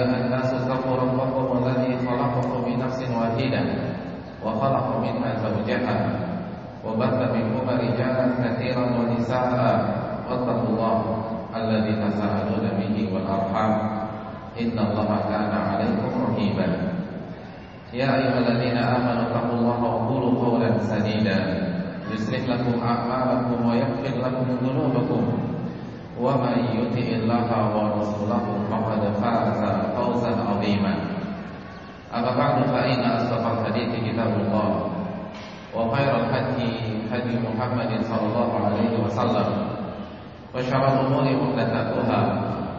أيها الناس اتقوا ربكم الذي خلقكم من نفس واحدة وخلق منها زوجها وبث منهما رجالا كثيرا ونساء واتقوا الله الذي تساءلون به والأرحام إن الله كان عليكم رقيبا يا أيها الذين آمنوا اتقوا الله وقولوا قولا سديدا يصلح لكم أعمالكم ويغفر لكم ذنوبكم ومن يطع الله ورسوله فقد فاز فوزا عظيما أما بعد فإن أصدق الحديث كتاب الله وخير الهدي هدي محمد صلى الله عليه وسلم وشر الأمور محدثاتها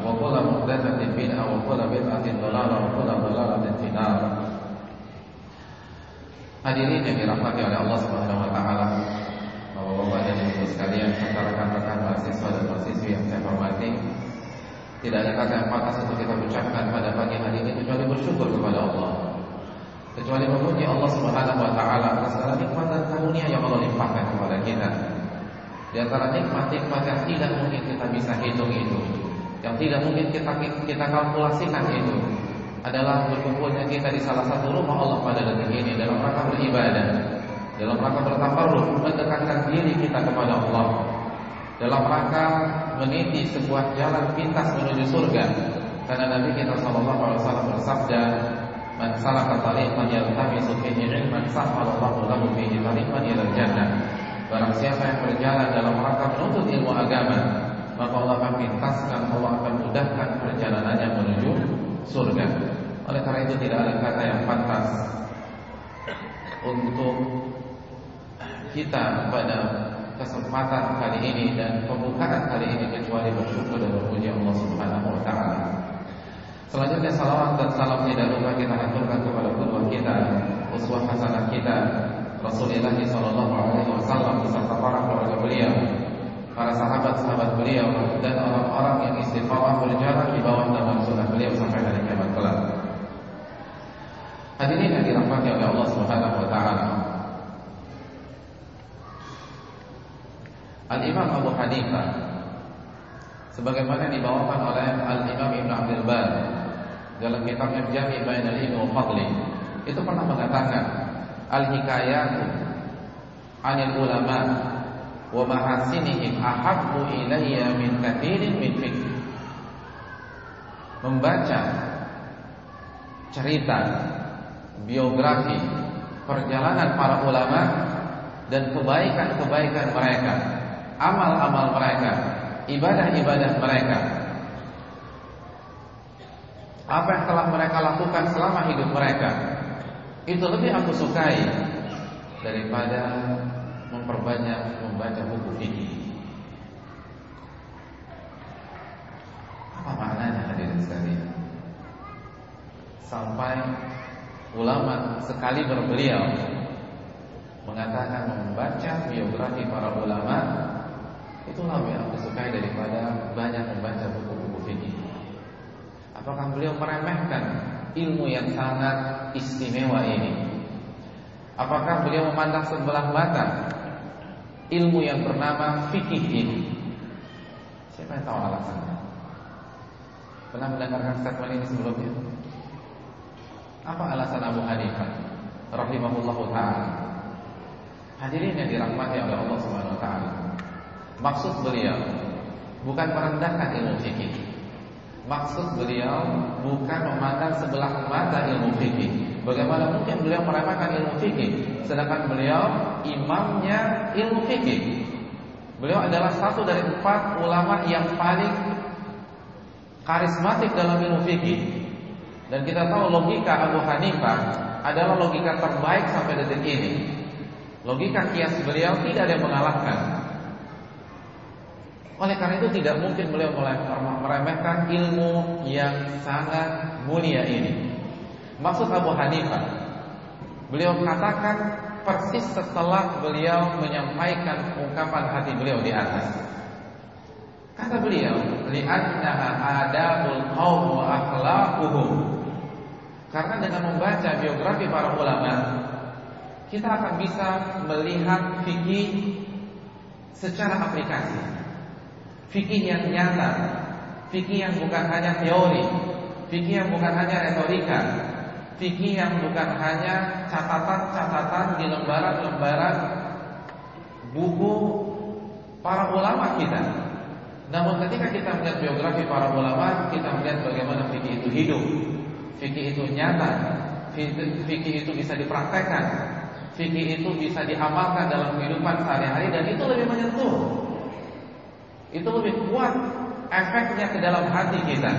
وكل محدثة بدعة وكل بدعة ضلالة وكل ضلالة في النار Hadirin yang dirahmati oleh Allah Subhanahu wa taala. Bapak-bapak dan Ibu sekalian serta rekan-rekan mahasiswa dan mahasiswi yang saya hormati. Tidak ada kata yang pantas untuk kita ucapkan pada pagi hari ini kecuali bersyukur kepada Allah. Kecuali memuji Allah Subhanahu wa taala atas segala nikmat dan karunia yang Allah limpahkan kepada kita. Di antara nikmat-nikmat yang tidak mungkin kita bisa hitung itu, yang tidak mungkin kita kita kalkulasikan itu, adalah berkumpulnya kita di salah satu rumah Allah pada detik ini dalam rangka beribadah, dalam rangka bertakarruf, mendekatkan diri kita kepada Allah, dalam rangka meniti sebuah jalan pintas menuju surga. Karena Nabi kita sallallahu alaihi wasallam bersabda, "Man salaka tariqan yaltamisu fihi ilman sahhalallahu lahu fihi tariqan ila jannah." Barang siapa yang berjalan dalam rangka menuntut ilmu agama, maka Allah akan pintaskan, Allah akan mudahkan perjalanannya menuju surga. Oleh karena itu tidak ada kata yang pantas untuk kita pada kesempatan kali ini dan pembukaan kali ini kecuali bersyukur dan memuji Allah Subhanahu wa taala. Selanjutnya salawat dan salam tidak lupa kita haturkan kepada kedua kita, uswah hasanah kita Rasulullah sallallahu alaihi wasallam beserta para keluarga beliau, para sahabat-sahabat beliau dan orang-orang yang istiqamah berjalan di bawah naungan sunnah beliau sampai hari kiamat kelak. Hadirin yang dirahmati oleh Allah Subhanahu wa taala. Al-Imam Abu Hanifah sebagaimana dibawakan oleh Al-Imam Ibn Abdul Bar dalam kitabnya Jami' Bainal Ilmi wa Fadli. Itu pernah mengatakan al-hikayatu 'anil ulama wa mahasinihim ahabbu ilayya min katsirin min fikr membaca cerita biografi perjalanan para ulama dan kebaikan-kebaikan mereka amal-amal mereka, ibadah-ibadah mereka. Apa yang telah mereka lakukan selama hidup mereka itu lebih aku sukai daripada memperbanyak membaca buku fikih. Apa maknanya hadirin sekalian? Sampai ulama sekali berbeliau mengatakan membaca biografi para ulama Itulah yang aku sukai daripada banyak membaca buku-buku fikih. Apakah beliau meremehkan ilmu yang sangat istimewa ini? Apakah beliau memandang sebelah mata ilmu yang bernama fikih ini? Siapa yang tahu alasannya? Pernah mendengarkan statement ini sebelumnya? Apa alasan Abu Hanifah rahimahullahu taala? Hadirin yang dirahmati oleh Allah Subhanahu wa taala. Maksud beliau bukan merendahkan ilmu fikih. Maksud beliau bukan memandang sebelah mata ilmu fikih. Bagaimana mungkin beliau meremehkan ilmu fikih sedangkan beliau imamnya ilmu fikih. Beliau adalah satu dari empat ulama yang paling karismatik dalam ilmu fikih. Dan kita tahu logika Abu Hanifah adalah logika terbaik sampai detik ini. Logika kias beliau tidak ada yang mengalahkan. Oleh karena itu tidak mungkin beliau meremehkan ilmu yang sangat mulia ini. Maksud Abu Hanifah, beliau katakan persis setelah beliau menyampaikan ungkapan hati beliau di atas. Kata beliau, "Li'annaha adabul qaum wa akhlaquhum." Karena dengan membaca biografi para ulama, kita akan bisa melihat fikih secara aplikasi. Fikih yang nyata, fikih yang bukan hanya teori, fikih yang bukan hanya retorika, fikih yang bukan hanya catatan-catatan di lembaran-lembaran buku para ulama kita. Namun ketika kita melihat biografi para ulama, kita melihat bagaimana fikih itu hidup, fikih itu nyata, fikih itu bisa dipraktekkan, fikih itu bisa diamalkan dalam kehidupan sehari-hari dan itu lebih menyentuh. Itu lebih kuat efeknya ke dalam hati kita.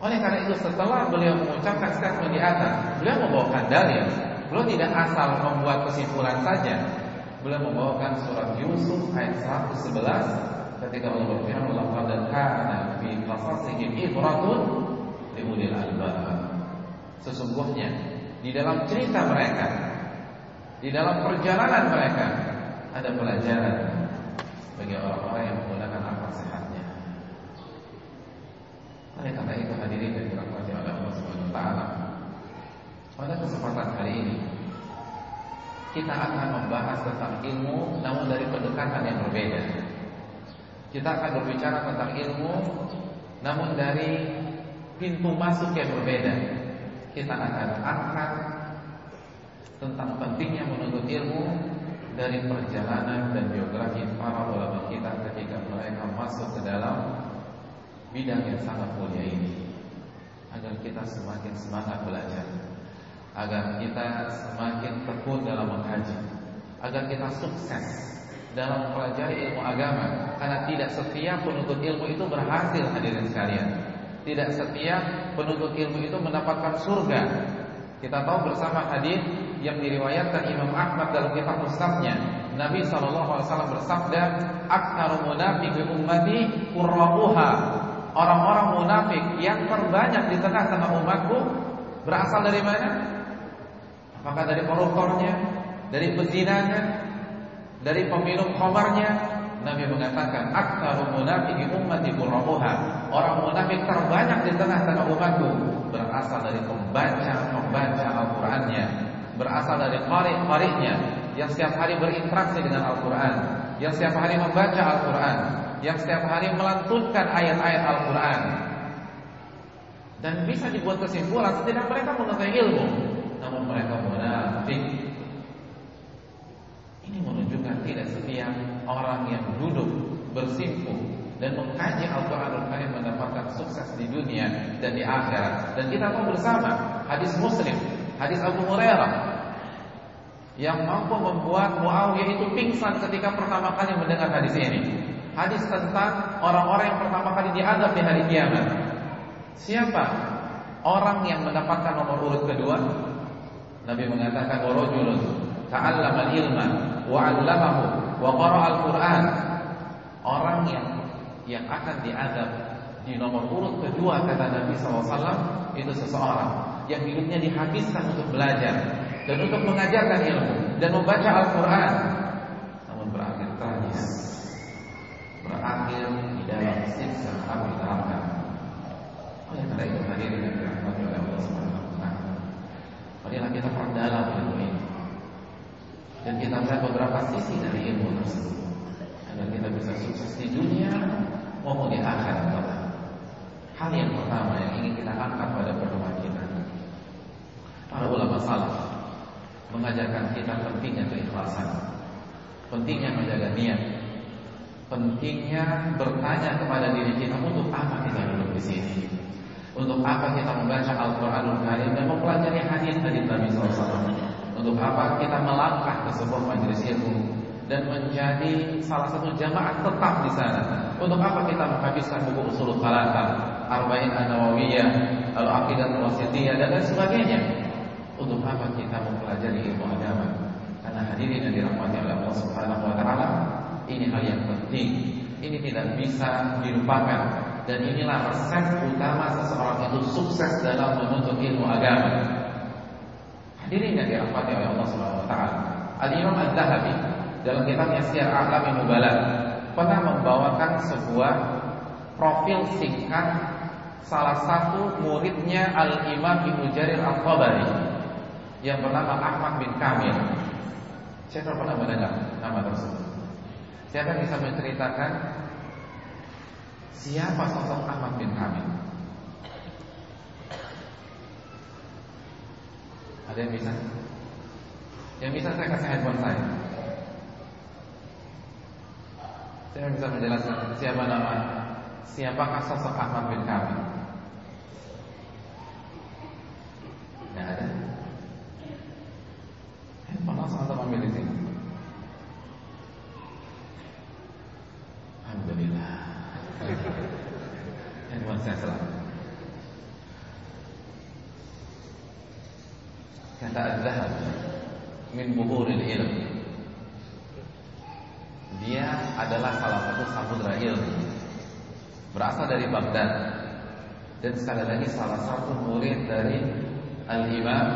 Oleh karena itu setelah beliau mengucapkan statement di atas, beliau membawakan dalil. Beliau tidak asal membuat kesimpulan saja. Beliau membawakan surat Yusuf ayat 111 ketika Allah berfirman laqad kana fi qasasihim ibratun liulil albab. Sesungguhnya di dalam cerita mereka, di dalam perjalanan mereka ada pelajaran bagi orang-orang yang menggunakan akal sehatnya. Oleh karena itu hadirin dan dirahmati oleh Allah Subhanahu taala. Pada kesempatan hari ini kita akan membahas tentang ilmu namun dari pendekatan yang berbeda. Kita akan berbicara tentang ilmu namun dari pintu masuk yang berbeda. Kita akan angkat tentang pentingnya menuntut ilmu dari perjalanan dan biografi para ulama kita ketika mereka masuk ke dalam bidang yang sangat mulia ini. Agar kita semakin semangat belajar. Agar kita semakin tekun dalam mengkaji. Agar kita sukses dalam mempelajari ilmu agama. Karena tidak setiap penuntut ilmu itu berhasil hadirin sekalian. Tidak setiap penuntut ilmu itu mendapatkan surga. Kita tahu bersama hadis yang diriwayatkan Imam Ahmad dalam kitab Musnadnya Nabi SAW bersabda aktsarul munafiqi ummati qurra'uha orang-orang munafik yang terbanyak di tengah-tengah umatku berasal dari mana? Apakah dari koruptornya, dari pezinanya, dari peminum khamarnya? Nabi mengatakan, "Aktsaru munafiqi ummati qurra'uha." Orang munafik terbanyak di tengah-tengah umatku berasal dari pembaca-pembaca Al-Qur'annya, berasal dari qari-qari'nya yang setiap hari berinteraksi dengan Al-Qur'an, yang setiap hari membaca Al-Qur'an, yang setiap hari melantunkan ayat-ayat Al-Quran. Dan bisa dibuat kesimpulan tidak mereka mengetahui ilmu namun mereka munafik. Ini menunjukkan tidak setiap orang yang duduk bersimpuh dan mengkaji Al-Quran Karim mendapatkan sukses di dunia dan di akhirat. Dan kita tahu bersama hadis Muslim hadis Abu Hurairah yang mampu membuat Muawiyah itu pingsan ketika pertama kali mendengar hadis ini hadis tentang orang-orang yang pertama kali diadab di hari kiamat. Siapa orang yang mendapatkan nomor urut kedua? Nabi mengatakan warajulun ta'allama ilma wa 'allamahu wa qara'a al-Qur'an. Orang yang yang akan diadab di nomor urut kedua kata Nabi SAW itu seseorang yang hidupnya dihabiskan untuk belajar dan untuk mengajarkan ilmu dan membaca Al-Quran namun berakhir tragis berakhir di dalam siksa api neraka. Oleh karena itu hadirin yang dirahmati oleh Allah Subhanahu wa taala. Marilah kita perdalam ilmu ini. Dan kita melihat beberapa sisi dari ilmu tersebut agar kita bisa sukses di dunia maupun di akhirat. Hal yang pertama yang ingin kita angkat pada pertemuan kita Para ulama salaf Mengajarkan kita pentingnya keikhlasan Pentingnya menjaga niat pentingnya bertanya kepada diri kita untuk apa kita duduk di sini. Untuk apa kita membaca Al-Quranul Karim dan mempelajari hadis dari Nabi SAW. Untuk apa kita melangkah ke sebuah majelis ilmu dan menjadi salah satu jamaah tetap di sana. Untuk apa kita menghabiskan buku usul Salata, Arba'in An-Nawawiyah, Al-Aqidah Al-Wasitiyah dan lain sebagainya. Untuk apa kita mempelajari ilmu agama? Karena hadirin yang dirahmati oleh Allah Subhanahu wa taala, ini hal yang penting Ini tidak bisa dilupakan dan inilah resep utama seseorang itu sukses dalam menuntut ilmu agama. Hadirin yang dirahmati oleh Allah Subhanahu wa taala. Al-Imam Az-Zahabi dalam kitabnya Syiar A'lam Nubala pernah membawakan sebuah profil singkat salah satu muridnya Al-Imam Ibnu Jarir Al-Tabari yang bernama Ahmad bin Kamil. Siapa pernah mendengar nama tersebut? Siapa bisa menceritakan siapa sosok Ahmad bin Kamil? Ada yang bisa? Yang bisa saya kasih handphone saya. Saya bisa menjelaskan siapa nama, siapakah sosok Ahmad bin Kamil? Tidak ada. Handphone langsung atau ambil di sini. Alhamdulillah. Handphone saya selamat. Kata Az-Zahab min buhuril ilm. Dia adalah salah satu samudra ilmu. Dari Baghdad. Dan sekali lagi salah satu murid dari Al-Imam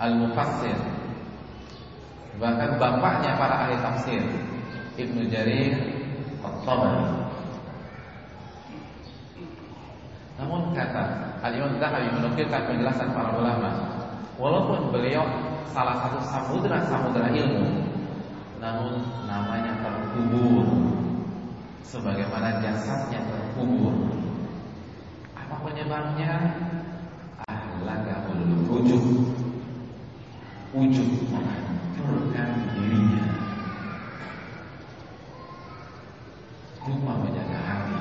Al-Mufassir. Bahkan bapaknya para ahli tafsir Ibnu Jarir Al-Tabari Namun kata Al-Imam Zahabi menukilkan penjelasan para ulama Walaupun beliau salah satu samudra-samudra ilmu Namun namanya terkubur Sebagaimana jasadnya terkubur Apa penyebabnya? Ahlakahul wujud. Wujud menghancurkan dirinya. Lupa menjaga hati.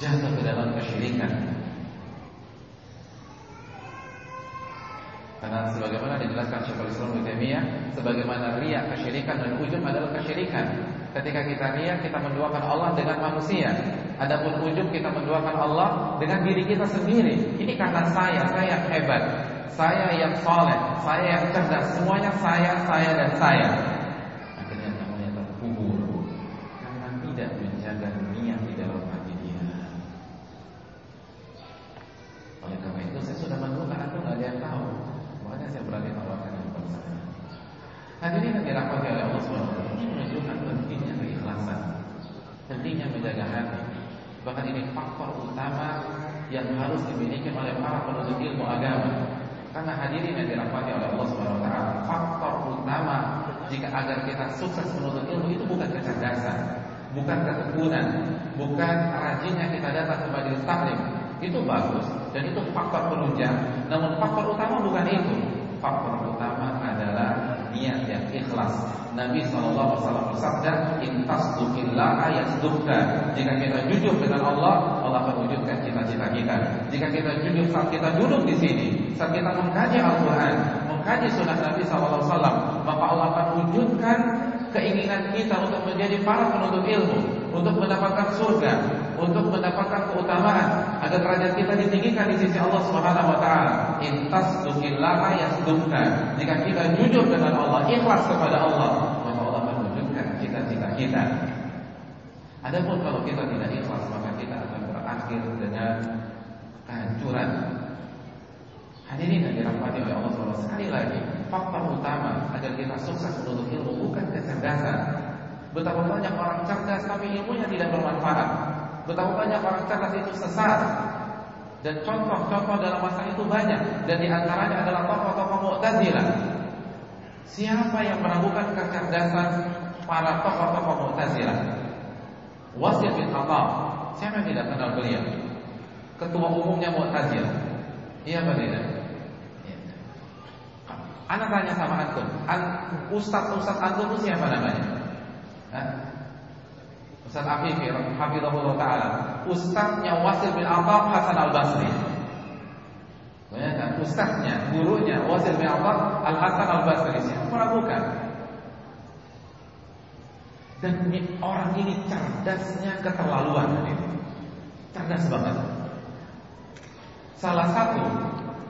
Jatuh ke dalam kesyirikan Karena dijelaskan Syekhul Islam Ibnu Taimiyah, sebagaimana riya kesyirikan dan ujub adalah kesyirikan. Ketika kita riya, kita menduakan Allah dengan manusia. Adapun ujub kita menduakan Allah dengan diri kita sendiri. Ini karena saya, saya yang hebat, saya yang soleh, saya yang cerdas, semuanya saya, saya dan saya. Akhirnya namanya terkubur karena tidak menjaga niat di dalam hati dia. Oleh karena itu saya sudah menduakan aku nggak ada yang tahu. Makanya saya berani tawarkan yang kepada saya. Hadirin yang dirahmati oleh Allah SWT Ini menunjukkan pentingnya keikhlasan Pentingnya menjaga hati Bahkan ini faktor utama Yang harus dimiliki oleh para penuntut ilmu agama Karena hadirin yang dirahmati oleh Allah SWT Faktor utama Jika agar kita sukses menuntut ilmu Itu bukan kecerdasan Bukan ketekunan Bukan rajinnya kita datang ke majelis taklim Itu bagus Dan itu faktor penunjang Namun faktor utama bukan itu Faktor utama adalah niat yang ikhlas. Nabi SAW bersabda, "Intas tukillah yasdukka." Jika kita jujur dengan Allah, Allah akan wujudkan cita-cita kita. Jika kita jujur saat kita duduk di sini, saat kita mengkaji Al-Quran, mengkaji Sunnah Nabi SAW, maka Allah akan wujudkan keinginan kita untuk menjadi para penuntut ilmu, untuk mendapatkan surga, untuk mendapatkan keutamaan agar derajat kita ditinggikan di sisi Allah taala. Intas tukillaha yasdukka. Jika kita jujur dengan Allah, ikhlas kepada Allah, maka Allah akan wujudkan cita-cita kita. Adapun kalau kita tidak ikhlas, maka kita akan berakhir dengan kehancuran. Hadirin yang dirahmati oleh Allah SWT sekali lagi, faktor utama agar kita sukses menuntut ilmu bukan kecerdasan. Betapa banyak orang cerdas tapi ilmunya tidak bermanfaat. Betapa banyak orang cerdas itu sesat. Dan contoh-contoh dalam masa itu banyak dan di antaranya adalah tokoh-tokoh Mu'tazilah. Siapa yang meragukan kecerdasan para tokoh-tokoh Mu'tazilah? Wasil bin Khattab. Siapa yang tidak kenal beliau? Ketua umumnya Mu'tazilah. Iya apa? Anak tanya sama antum, Ustaz-ustaz antum itu siapa namanya? Hah? Ustaz Afifi Hafizahullah Ta'ala. Ustaznya Wasil bin Abbas Hasan Al-Basri. Bayangkan Ustaznya, gurunya Wasil bin Abbas Al-Hasan Al-Basri. Siapa meragukan Dan orang ini cerdasnya keterlaluan Cerdas banget. Salah satu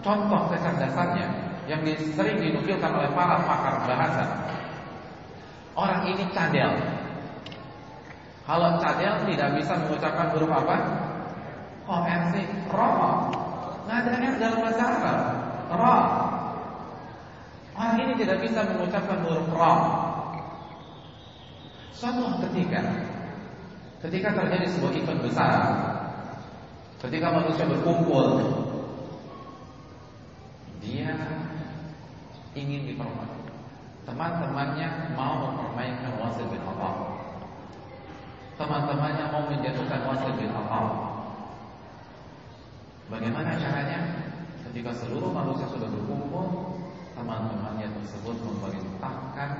contoh kecerdasannya Yang sering dinukilkan oleh para pakar bahasa Orang ini cadel. Kalau cadel tidak bisa mengucapkan huruf apa? ORC, ro. Nggak ada dalam bahasa Arab. Ro. Orang ini tidak bisa mengucapkan huruf ro. Suatu ketika, ketika terjadi sebuah event besar, ketika manusia berkumpul, ingin dipermainkan. Teman-temannya mau mempermainkan Wasil bin Atha. Teman-temannya mau menjatuhkan Wasil bin Atha. Bagaimana caranya? Ketika seluruh manusia sudah berkumpul, teman-temannya tersebut memerintahkan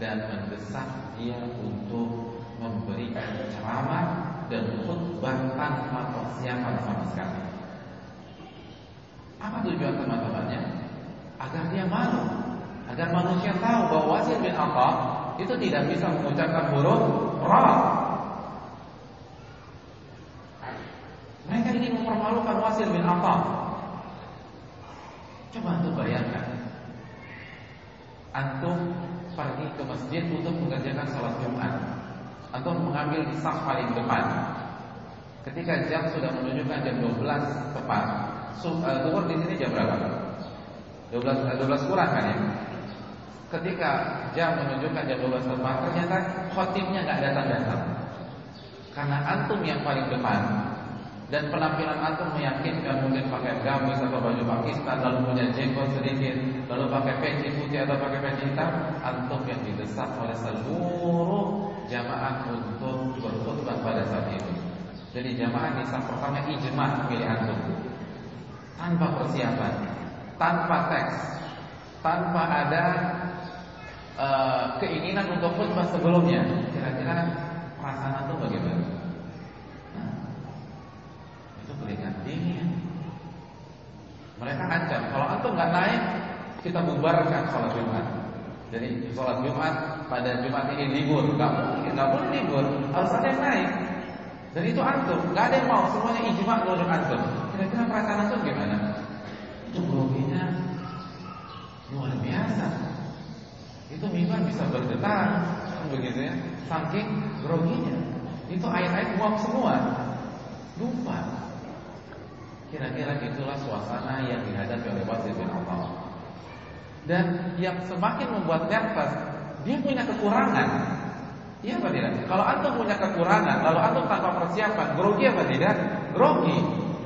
dan mendesak dia untuk memberikan ceramah dan khutbah tanpa persiapan sama sekali. Apa tujuan teman-temannya? Agar dia malu, agar manusia tahu bahwa Wasil bin Atha itu tidak bisa mengucapkan huruf ra. Mereka ingin mempermalukan Wasil bin Atha. Coba antum bayangkan. Antum pergi ke masjid untuk mengerjakan sholat Jumat. Antum mengambil di saf paling depan. Ketika jam sudah menunjukkan jam 12 tepat, Zuhur di sini jam berapa? 12 12 kurang kan ya? Ketika jam menunjukkan jam 12 tepat, ternyata khotibnya nggak datang-datang. Karena antum yang paling depan dan penampilan antum meyakinkan mungkin pakai gamis atau baju Pakistan lalu punya jenggot sedikit lalu pakai peci putih atau pakai peci hitam antum yang didesak oleh seluruh jamaah untuk berkhutbah pada saat itu jadi jamaah di saat pertama ijma pilih antum tanpa persiapan tanpa teks tanpa ada uh, keinginan untuk khutbah sebelumnya kira-kira perasaan antum bagaimana peringatan dingin. Mereka ancam, kalau antum nggak naik, kita bubarkan sholat Jumat. Jadi sholat Jumat pada Jumat ini libur, nggak mungkin, nggak boleh libur, harus ada yang naik. Dan itu antum, nggak ada yang mau, semuanya ijma menurut antum. Kira-kira perasaan antum gimana? Itu groginya luar biasa. Itu mimbar bisa bergetar, begitu ya, saking groginya. Itu ayat-ayat uang semua, lupa. Kira-kira itulah suasana yang dihadapi oleh Wazir bin Affan. Dan yang semakin membuat nervous, dia punya kekurangan. Iya apa tidak? Kalau antum punya kekurangan, lalu antum tanpa persiapan, grogi apa tidak? Grogi.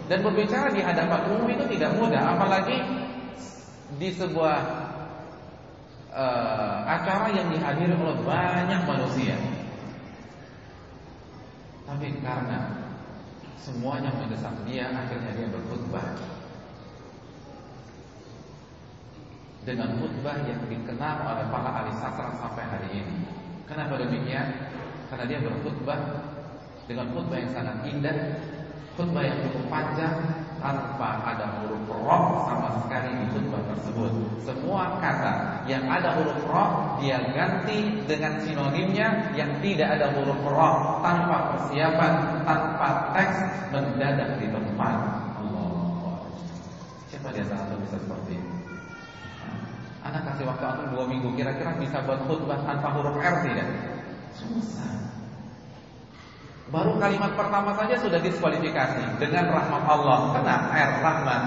Dan berbicara di hadapan umum itu tidak mudah, apalagi di sebuah uh, acara yang dihadiri oleh banyak manusia. Tapi karena Semuanya mendesak dia Akhirnya dia berkhutbah Dengan khutbah yang dikenal oleh para ahli sastra sampai hari ini Kenapa demikian? Karena dia berkhutbah Dengan khutbah yang sangat indah Khutbah yang cukup panjang tanpa ada huruf roh sama sekali di khutbah tersebut. Semua kata yang ada huruf roh dia ganti dengan sinonimnya yang tidak ada huruf roh tanpa persiapan, tanpa teks mendadak di tempat. Allah. Siapa di antara bisa seperti ini? Anak kasih waktu aku dua minggu kira-kira bisa buat khutbah tanpa huruf R tidak? Susah. Baru kalimat pertama saja sudah diskualifikasi dengan rahmat Allah. Kena R rahmat.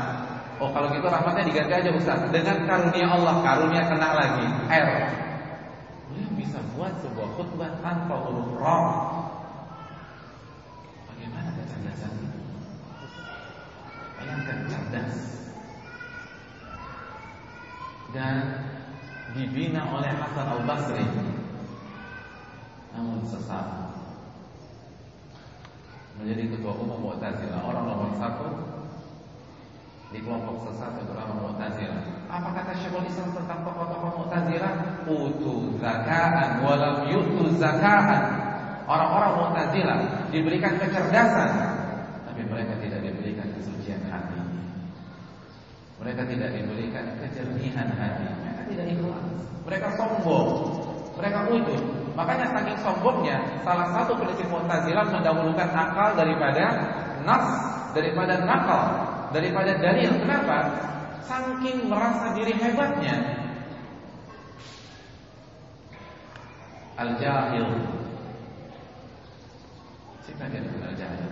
Oh kalau gitu rahmatnya diganti aja Ustaz dengan karunia Allah, karunia kena lagi R. Beliau bisa buat sebuah khutbah tanpa huruf ra. Bagaimana kecerdasan itu? Bayangkan cerdas dan dibina oleh Hasan Al Basri. Namun sesat menjadi ketua umum Mu'tazilah orang nomor satu di kelompok sesat bernama Mu'tazilah. Apa kata Syekhul Islam tentang tokoh-tokoh Mu'tazilah? Utu zakaan walam yutu zakaan. Orang-orang Mu'tazilah diberikan kecerdasan, tapi mereka tidak diberikan kesucian hati. Mereka tidak diberikan kejernihan hati. Mereka tidak ikhlas. Mereka sombong. Mereka ujub. Makanya saking sombongnya, salah satu prinsip Mu'tazilah mendahulukan akal daripada nas, daripada nakal, daripada dalil. Kenapa? Saking merasa diri hebatnya. Al-Jahil. Siapa dengan Al-Jahil?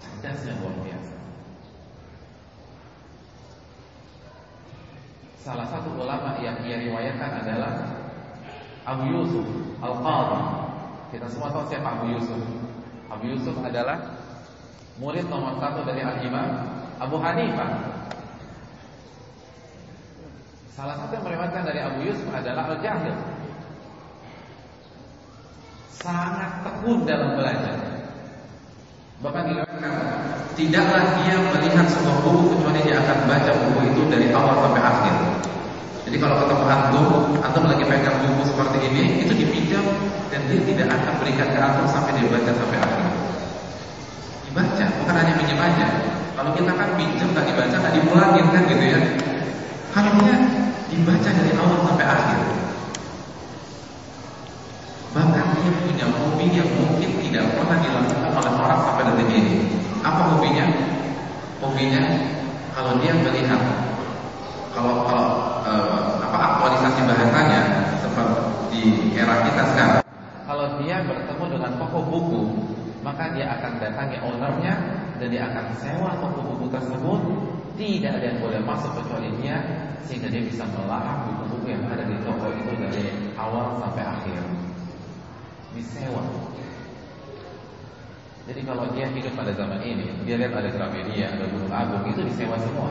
Cerdasnya luar biasa. Salah satu ulama yang ia riwayatkan adalah Abu Yusuf Al-Qadhi. Kita semua tahu siapa Abu Yusuf. Abu Yusuf adalah murid nomor satu dari Al-Imam Abu Hanifah. Salah satu yang meriwayatkan dari Abu Yusuf adalah Al-Jahil. Sangat tekun dalam belajar. Bahkan diriwayatkan tidaklah dia melihat sebuah buku kecuali dia akan baca buku itu dari awal sampai akhir. Jadi kalau ketemu antum, antum lagi pegang buku seperti ini, itu dipinjam dan dia tidak akan berikan ke antum sampai dia baca sampai akhir. Dibaca, bukan hanya pinjam aja. Kalau kita kan pinjam nggak dibaca nggak dipulangin kan gitu ya. Dia dibaca dari awal sampai akhir. Bahkan dia hobi yang mungkin tidak pernah dilakukan oleh orang sampai detik ini. Apa hobinya? Hobinya kalau dia melihat kalau kalau uh, apa aktualisasi bahasanya seperti di era kita sekarang. Kalau dia bertemu dengan toko buku, maka dia akan datangi ownernya dan dia akan sewa toko buku tersebut. Tidak ada yang boleh masuk kecuali dia sehingga dia bisa melahap buku-buku yang ada di toko itu dari awal sampai akhir. Disewa. Jadi kalau dia hidup pada zaman ini, dia lihat ada Gramedia, ada Gunung Agung, itu disewa semua.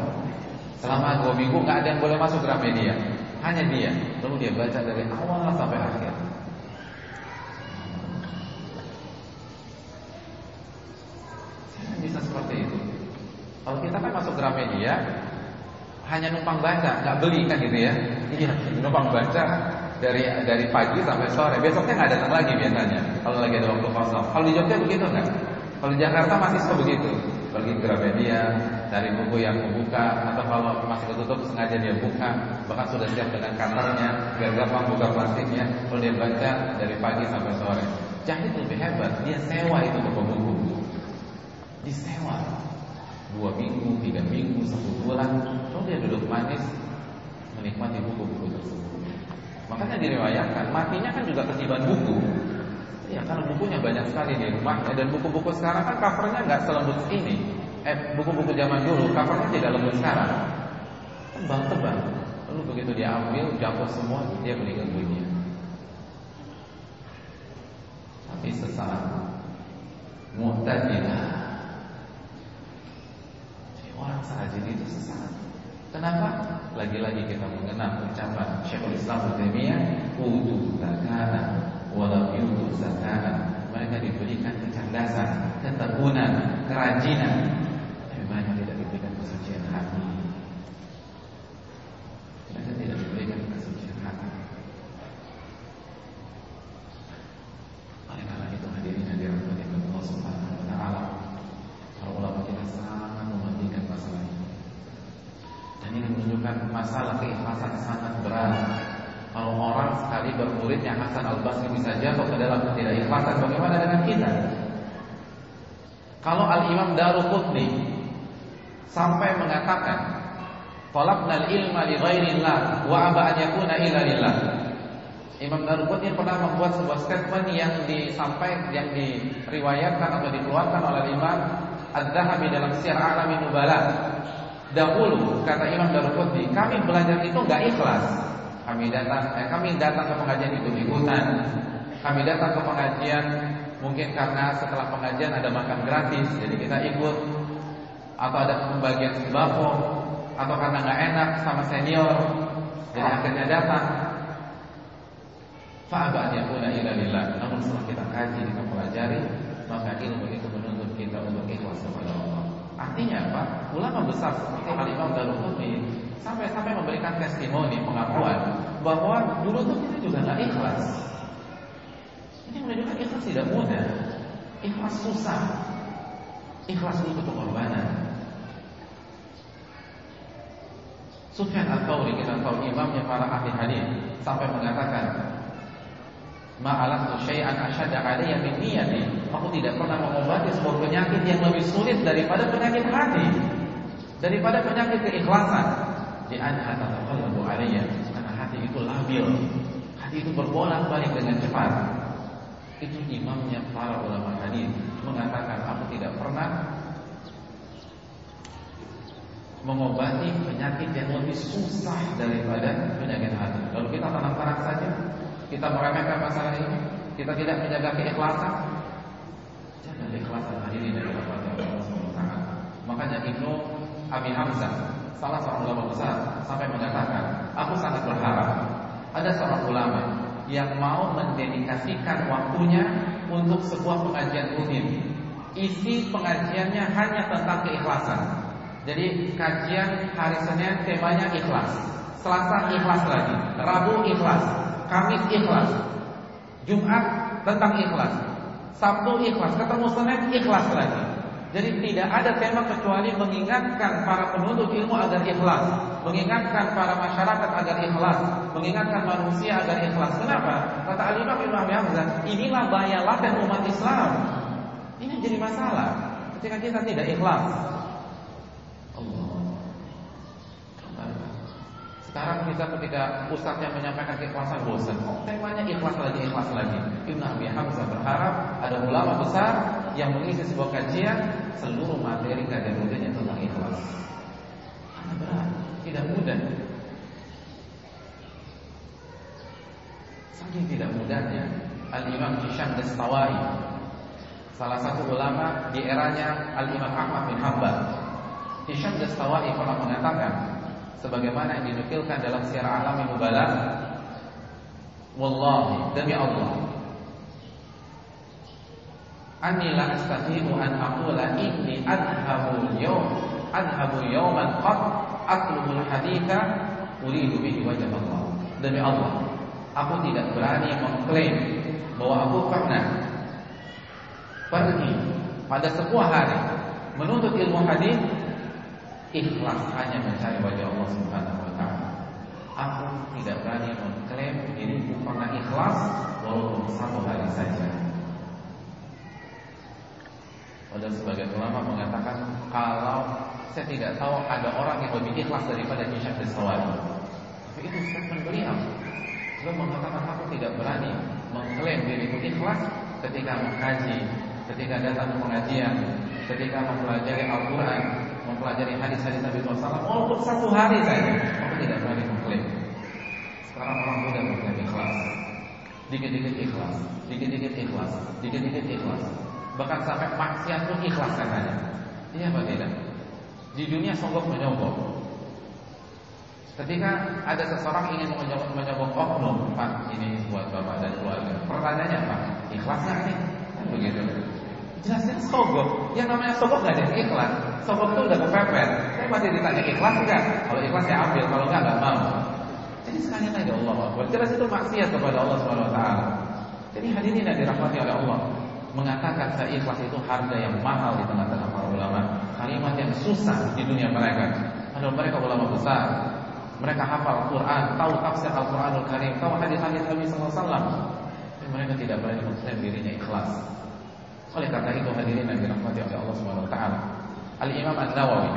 Selama dua minggu nggak ada yang boleh masuk Gramedia, hanya dia. Lalu dia baca dari awal sampai akhir. Bisa seperti itu. Kalau kita kan masuk Gramedia, hanya numpang baca, nggak beli kan gitu ya? Iya, numpang baca dari dari pagi sampai sore. Besoknya nggak datang lagi biasanya. Kalau lagi ada waktu kosong. Kalau di Jogja begitu nggak? Kalau di Jakarta masih sebegitu. Pergi ke Gramedia, dari buku yang membuka, atau kalau masih ketutup sengaja dia buka, bahkan sudah siap dengan kantornya, biar gampang buka plastiknya. Kalau dia baca dari pagi sampai sore. Jadi lebih hebat, dia sewa itu toko buku. Disewa dua minggu, tiga minggu, satu bulan, lalu dia duduk manis menikmati buku-buku tersebut. Makanya diriwayatkan matinya kan juga ketiban buku. Ya karena bukunya banyak sekali di rumahnya dan buku-buku sekarang kan covernya nggak selembut ini. Eh buku-buku zaman dulu covernya tidak lembut sekarang. Tebal-tebal. Lalu begitu dia ambil, jatuh semua, dia meninggal dunia. Tapi sesaat mu'tadilah Orang serajin itu sesat. Kenapa? Lagi-lagi kita mengenal ucapan Syekhul Islam Taimiyah, "Utu zakana walau zakana." Mereka diberikan kecerdasan, ketekunan, kerajinan, tapi mereka tidak diberikan kesucian hati. Mereka tidak diberikan kesucian hati. Oleh karena itu hadirin hadirin Allah Subhanahu wa taala, para ulama kita sangat mementingkan masalah ini. Dan ini menunjukkan masalah keikhlasan sangat berat. Kalau orang sekali bermuridnya Hasan Al Basri bisa jatuh ke dalam ketidakikhlasan, bagaimana dengan kita? Kalau Al Imam Daruqutni sampai mengatakan, "Talabnal ilma li ghairillah wa aba an yakuna illa lillah." Imam Daruqutni pernah membuat sebuah statement yang disampaikan yang diriwayatkan atau dikeluarkan oleh Imam Ad-Dahabi dalam Syiar Alamin Nubala. Dahulu kata Imam Daruqutni, kami belajar itu enggak ikhlas. Kami datang eh, kami datang ke pengajian itu ikutan. Kami datang ke pengajian mungkin karena setelah pengajian ada makan gratis, jadi kita ikut atau ada pembagian sembako atau karena nggak enak sama senior, jadi akhirnya datang. Fa'aba yakuna ila lillah. Namun setelah kita kaji, kita pelajari, maka ilmu itu menuntut kita untuk ikhlas kepada Allah. Artinya apa? Ulama besar seperti Al-Imam sampai-sampai memberikan testimoni pengakuan bahwa dulu tuh kita juga nggak ikhlas. Ini menunjukkan ikhlas tidak mudah. Ikhlas susah. Ikhlas butuh pengorbanan. Sufyan al-Thawri kita tahu imamnya para ahli hadis sampai mengatakan Ma'alatu syai'an asyadda alayya min niyati. Aku tidak pernah mengobati sebuah penyakit yang lebih sulit daripada penyakit hati. Daripada penyakit keikhlasan. Di anha tataqallabu alayya. Karena hati itu labil, hati itu berbolak-balik dengan cepat. Itu imamnya para ulama hadis mengatakan aku tidak pernah mengobati penyakit yang lebih susah daripada penyakit hati. Lalu kita tenang-tenang saja, kita meremehkan masalah ini, kita tidak menjaga keikhlasan. Jaga keikhlasan hadirin dari Allah Subhanahu Makanya Ibnu Abi Hamzah, salah seorang ulama besar, sampai mengatakan, aku sangat berharap ada seorang ulama yang mau mendedikasikan waktunya untuk sebuah pengajian rutin. Isi pengajiannya hanya tentang keikhlasan. Jadi kajian hari Senin temanya ikhlas. Selasa ikhlas lagi, Rabu ikhlas, Kamis ikhlas, Jumat tentang ikhlas, Sabtu ikhlas, ketemu Senin ikhlas lagi. Jadi tidak ada tema kecuali mengingatkan para penuntut ilmu agar ikhlas, mengingatkan para masyarakat agar ikhlas, mengingatkan manusia agar ikhlas. Kenapa? Kata Al-Imam Ibnu Hamzah, inilah bahaya laten umat Islam. Ini jadi masalah ketika kita tidak ikhlas. Sekarang kita ketika ustaz yang menyampaikan keikhlasan bosan. Oh, temanya ikhlas lagi, ikhlas lagi. Ibnu Abi Hamzah berharap ada ulama besar yang mengisi sebuah kajian seluruh materi kajian rutinnya tentang ikhlas. Karena berat, tidak mudah. Saking tidak mudahnya Al-Imam Hisham Dastawai Salah satu ulama di eranya Al-Imam Ahmad bin Hanbal Hisham Dastawai pernah mengatakan sebagaimana yang dinukilkan dalam Syiar Alam Mubarak wallahi demi Allah anni la astati'u an aqula inni adhabu yawm adhabu yawman qad atlubul haditha uridu bihi wajah Allah. Demi Allah aku tidak berani mengklaim bahwa aku pernah pergi pada sebuah hari menuntut ilmu hadis ikhlas hanya mencari wajah Allah Subhanahu wa taala. Aku tidak berani mengklaim diriku pernah ikhlas walaupun satu hari saja. Padahal sebagian ulama mengatakan kalau saya tidak tahu ada orang yang lebih ikhlas daripada Hisham bin. Tapi itu statement beliau. Beliau mengatakan aku tidak berani mengklaim diriku ikhlas ketika mengkaji, ketika datang ke pengajian, ketika mempelajari Al-Quran, mempelajari hadis-hadis Nabi SAW, walaupun satu hari saja, aku tidak berani mengklaim. Sekarang orang muda mengklaim ikhlas, dikit-dikit ikhlas, dikit-dikit ikhlas, dikit-dikit ikhlas. Bahkan sampai maksiat pun ikhlas katanya. Iya apa tidak? Di dunia sogok menyogok. Ketika ada seseorang ingin menyogok, menyogok oknum, Pak, ini buat bapak dan keluarga. Pertanyaannya apa? Ikhlas nggak nih? Kan begitu. Jelasnya sogok. Yang namanya sogok gak ada ikhlas. Sogok itu udah kepepet. Saya masih ditanya ikhlas enggak? Kalau ikhlas ya ambil, kalau enggak enggak mau. Jadi sekali lagi Allah. Jelas itu maksiat kepada Allah taala. Jadi hadirin yang dirahmati oleh Allah mengatakan saya itu harga yang mahal di tengah-tengah para ulama. Kalimat yang susah di dunia mereka. Padahal mereka ulama besar. Mereka hafal Al-Quran, tahu tafsir Al-Quranul Karim, tahu hadis-hadis Nabi SAW. Tapi mereka tidak berani mengklaim dirinya ikhlas. Oleh karena itu hadirin yang dirahmati oleh Allah Subhanahu wa taala. Al-Imam An-Nawawi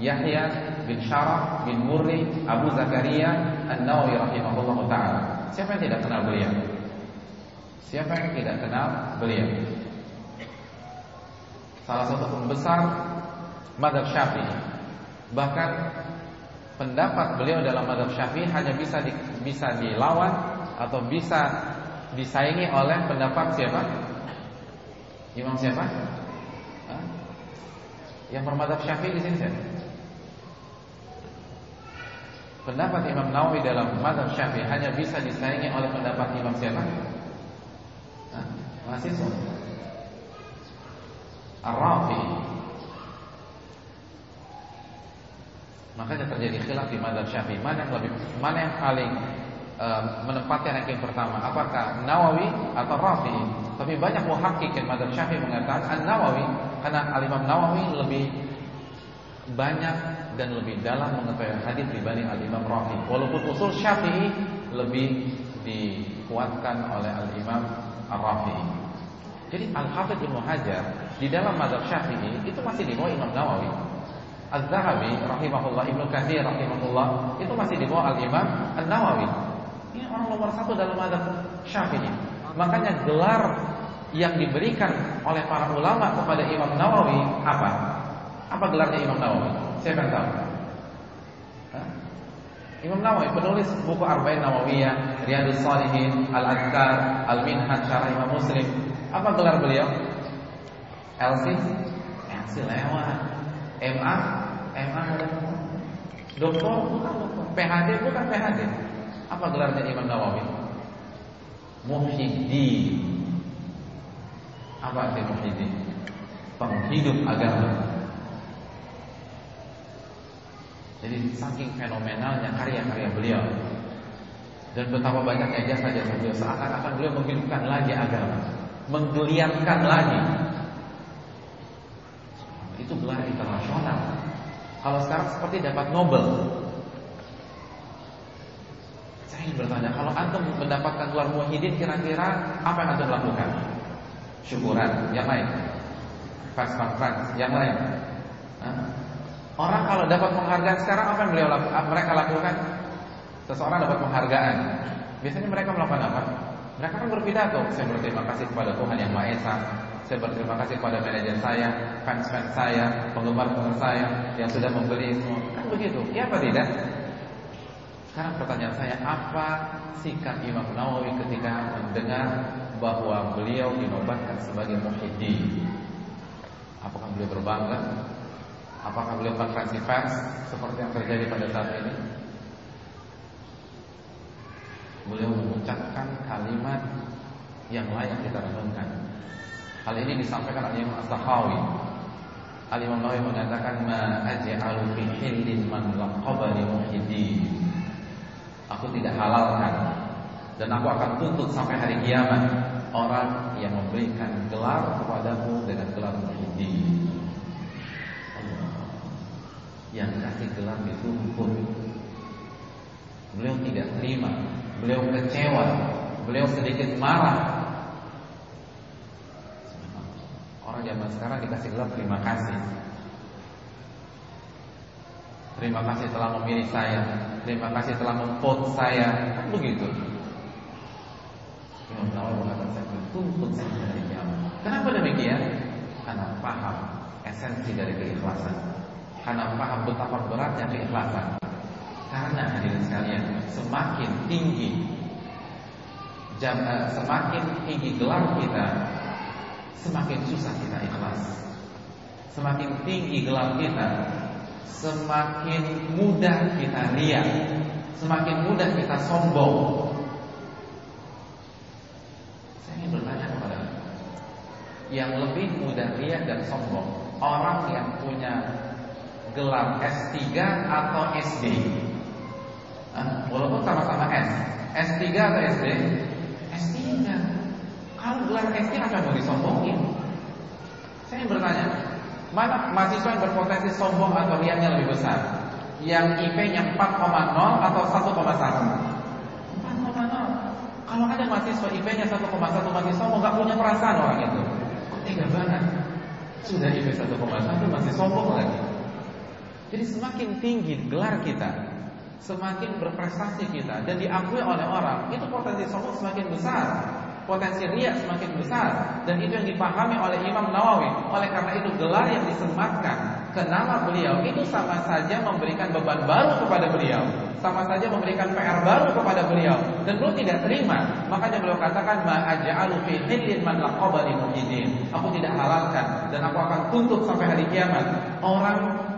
Yahya bin Syaraf bin Murri Abu Zakaria An-Nawawi rahimahullah taala. Siapa yang tidak kenal beliau? Siapa yang tidak kenal beliau? Salah satu pembesar madhab Syafi'i. Bahkan pendapat beliau dalam madhab Syafi'i hanya bisa di, bisa dilawan atau bisa disaingi oleh pendapat siapa? Imam siapa? Hah? Yang bermadhab syafi'i di sini siapa? Pendapat Imam Nawawi dalam madhab syafi'i hanya bisa disaingi oleh pendapat Imam siapa? Mahasiswa. Ar-Rafi. Makanya terjadi khilaf di madhab syafi'i. Mana yang lebih Mana yang paling uh, Menempatkan yang pertama? Apakah Nawawi atau Rafi'i tapi banyak muhakkikin madhab syafi'i mengatakan An-Nawawi Karena Al-Imam Nawawi lebih banyak dan lebih dalam mengetahui hadis dibanding Al-Imam Rafi. Walaupun usul syafi'i lebih dikuatkan oleh Al-Imam Ar-Rafi Jadi Al-Hafidh Ibn Hajar Di dalam madhab syafi'i itu masih di bawah Imam Nawawi Az-Zahabi rahimahullah, Ibnu Katsir rahimahullah itu masih di bawah Al-Imam An-Nawawi. Ini orang nomor satu dalam mazhab Syafi'i. Makanya gelar yang diberikan oleh para ulama kepada Imam Nawawi apa? Apa gelarnya Imam Nawawi? Siapa yang tahu? Imam Nawawi penulis buku Arba'in Nawawiyah, Riyadus Salihin, Al-Adkar, Al-Minhaj Syarah Imam Muslim. Apa gelar beliau? LC? LC lewat. MA? MA Doktor? PhD bukan PhD. Apa gelarnya Imam Nawawi? Muhyiddin. Apa arti muhyiddin? Penghidup agama. Jadi saking fenomenalnya karya-karya beliau dan betapa banyaknya jasa-jasa beliau seakan-akan beliau menghidupkan lagi agama, menggeliatkan lagi. Itu gelar internasional. Kalau sekarang seperti dapat Nobel. Saya ingin bertanya, kalau antum mendapatkan gelar Muhyiddin kira-kira apa yang antum lakukan? Syukuran, yang lain. Fast fast yang lain. Orang kalau dapat penghargaan sekarang apa yang beliau lakukan? Mereka lakukan seseorang dapat penghargaan. Biasanya mereka melakukan apa? Mereka kan berpidato. Saya berterima kasih kepada Tuhan yang Maha Esa. Saya berterima kasih kepada manajer saya, fans-fans saya, penggemar-penggemar saya yang sudah membeli semua. Kan begitu. Ya apa tidak? Sekarang pertanyaan saya, apa sikap Imam Nawawi ketika mendengar bahwa beliau dinobatkan sebagai muhyiddin? Apakah beliau berbangga? Apakah beliau konferensi pers seperti yang terjadi pada saat ini? Beliau mengucapkan kalimat yang layak kita renungkan. Hal ini disampaikan oleh Imam As-Sakhawi. Al-Imam Nawawi mengatakan ma aj'alu fi hillin man laqabani. Aku tidak halalkan dan aku akan tuntut sampai hari kiamat orang yang memberikan gelar kepadamu dengan gelar muhyiddin yang kasih gelar dituntut. Beliau tidak terima, beliau kecewa, beliau sedikit marah. Orang zaman sekarang dikasih gelar terima kasih. Terima kasih telah memilih saya, terima kasih telah memvote saya, kan begitu. Imam Nawawi mengatakan saya kiamat. Kenapa demikian? Karena paham esensi dari keikhlasan karena paham betapa beratnya keikhlasan. Karena hadirin sekalian, semakin tinggi jam, uh, semakin tinggi gelar kita, semakin susah kita ikhlas. Semakin tinggi gelar kita, semakin mudah kita riak, semakin mudah kita sombong. Saya ingin bertanya kepada yang lebih mudah riak dan sombong, orang yang punya gelar S3 atau SD? Nah, walaupun sama-sama S. S3 atau SD? S3. Kalau gelar SD akan mau disombongin. Saya bertanya, mana mahasiswa yang berpotensi sombong atau riaknya lebih besar? Yang IP-nya 4,0 atau 1,1? 4,0. Kalau ada mahasiswa IP-nya 1,1 masih sombong, nggak punya perasaan orang itu. Kok tega banget? Sudah IP 1,1 masih sombong lagi. Jadi semakin tinggi gelar kita, semakin berprestasi kita dan diakui oleh orang, itu potensi sombong semakin besar, potensi riak semakin besar dan itu yang dipahami oleh Imam Nawawi. Oleh karena itu gelar yang disematkan ke nama beliau itu sama saja memberikan beban baru kepada beliau, sama saja memberikan PR baru kepada beliau dan beliau tidak terima. Makanya beliau katakan ma aj'alu fi hillin man laqabani muhyiddin. Aku tidak halalkan dan aku akan tuntut sampai hari kiamat orang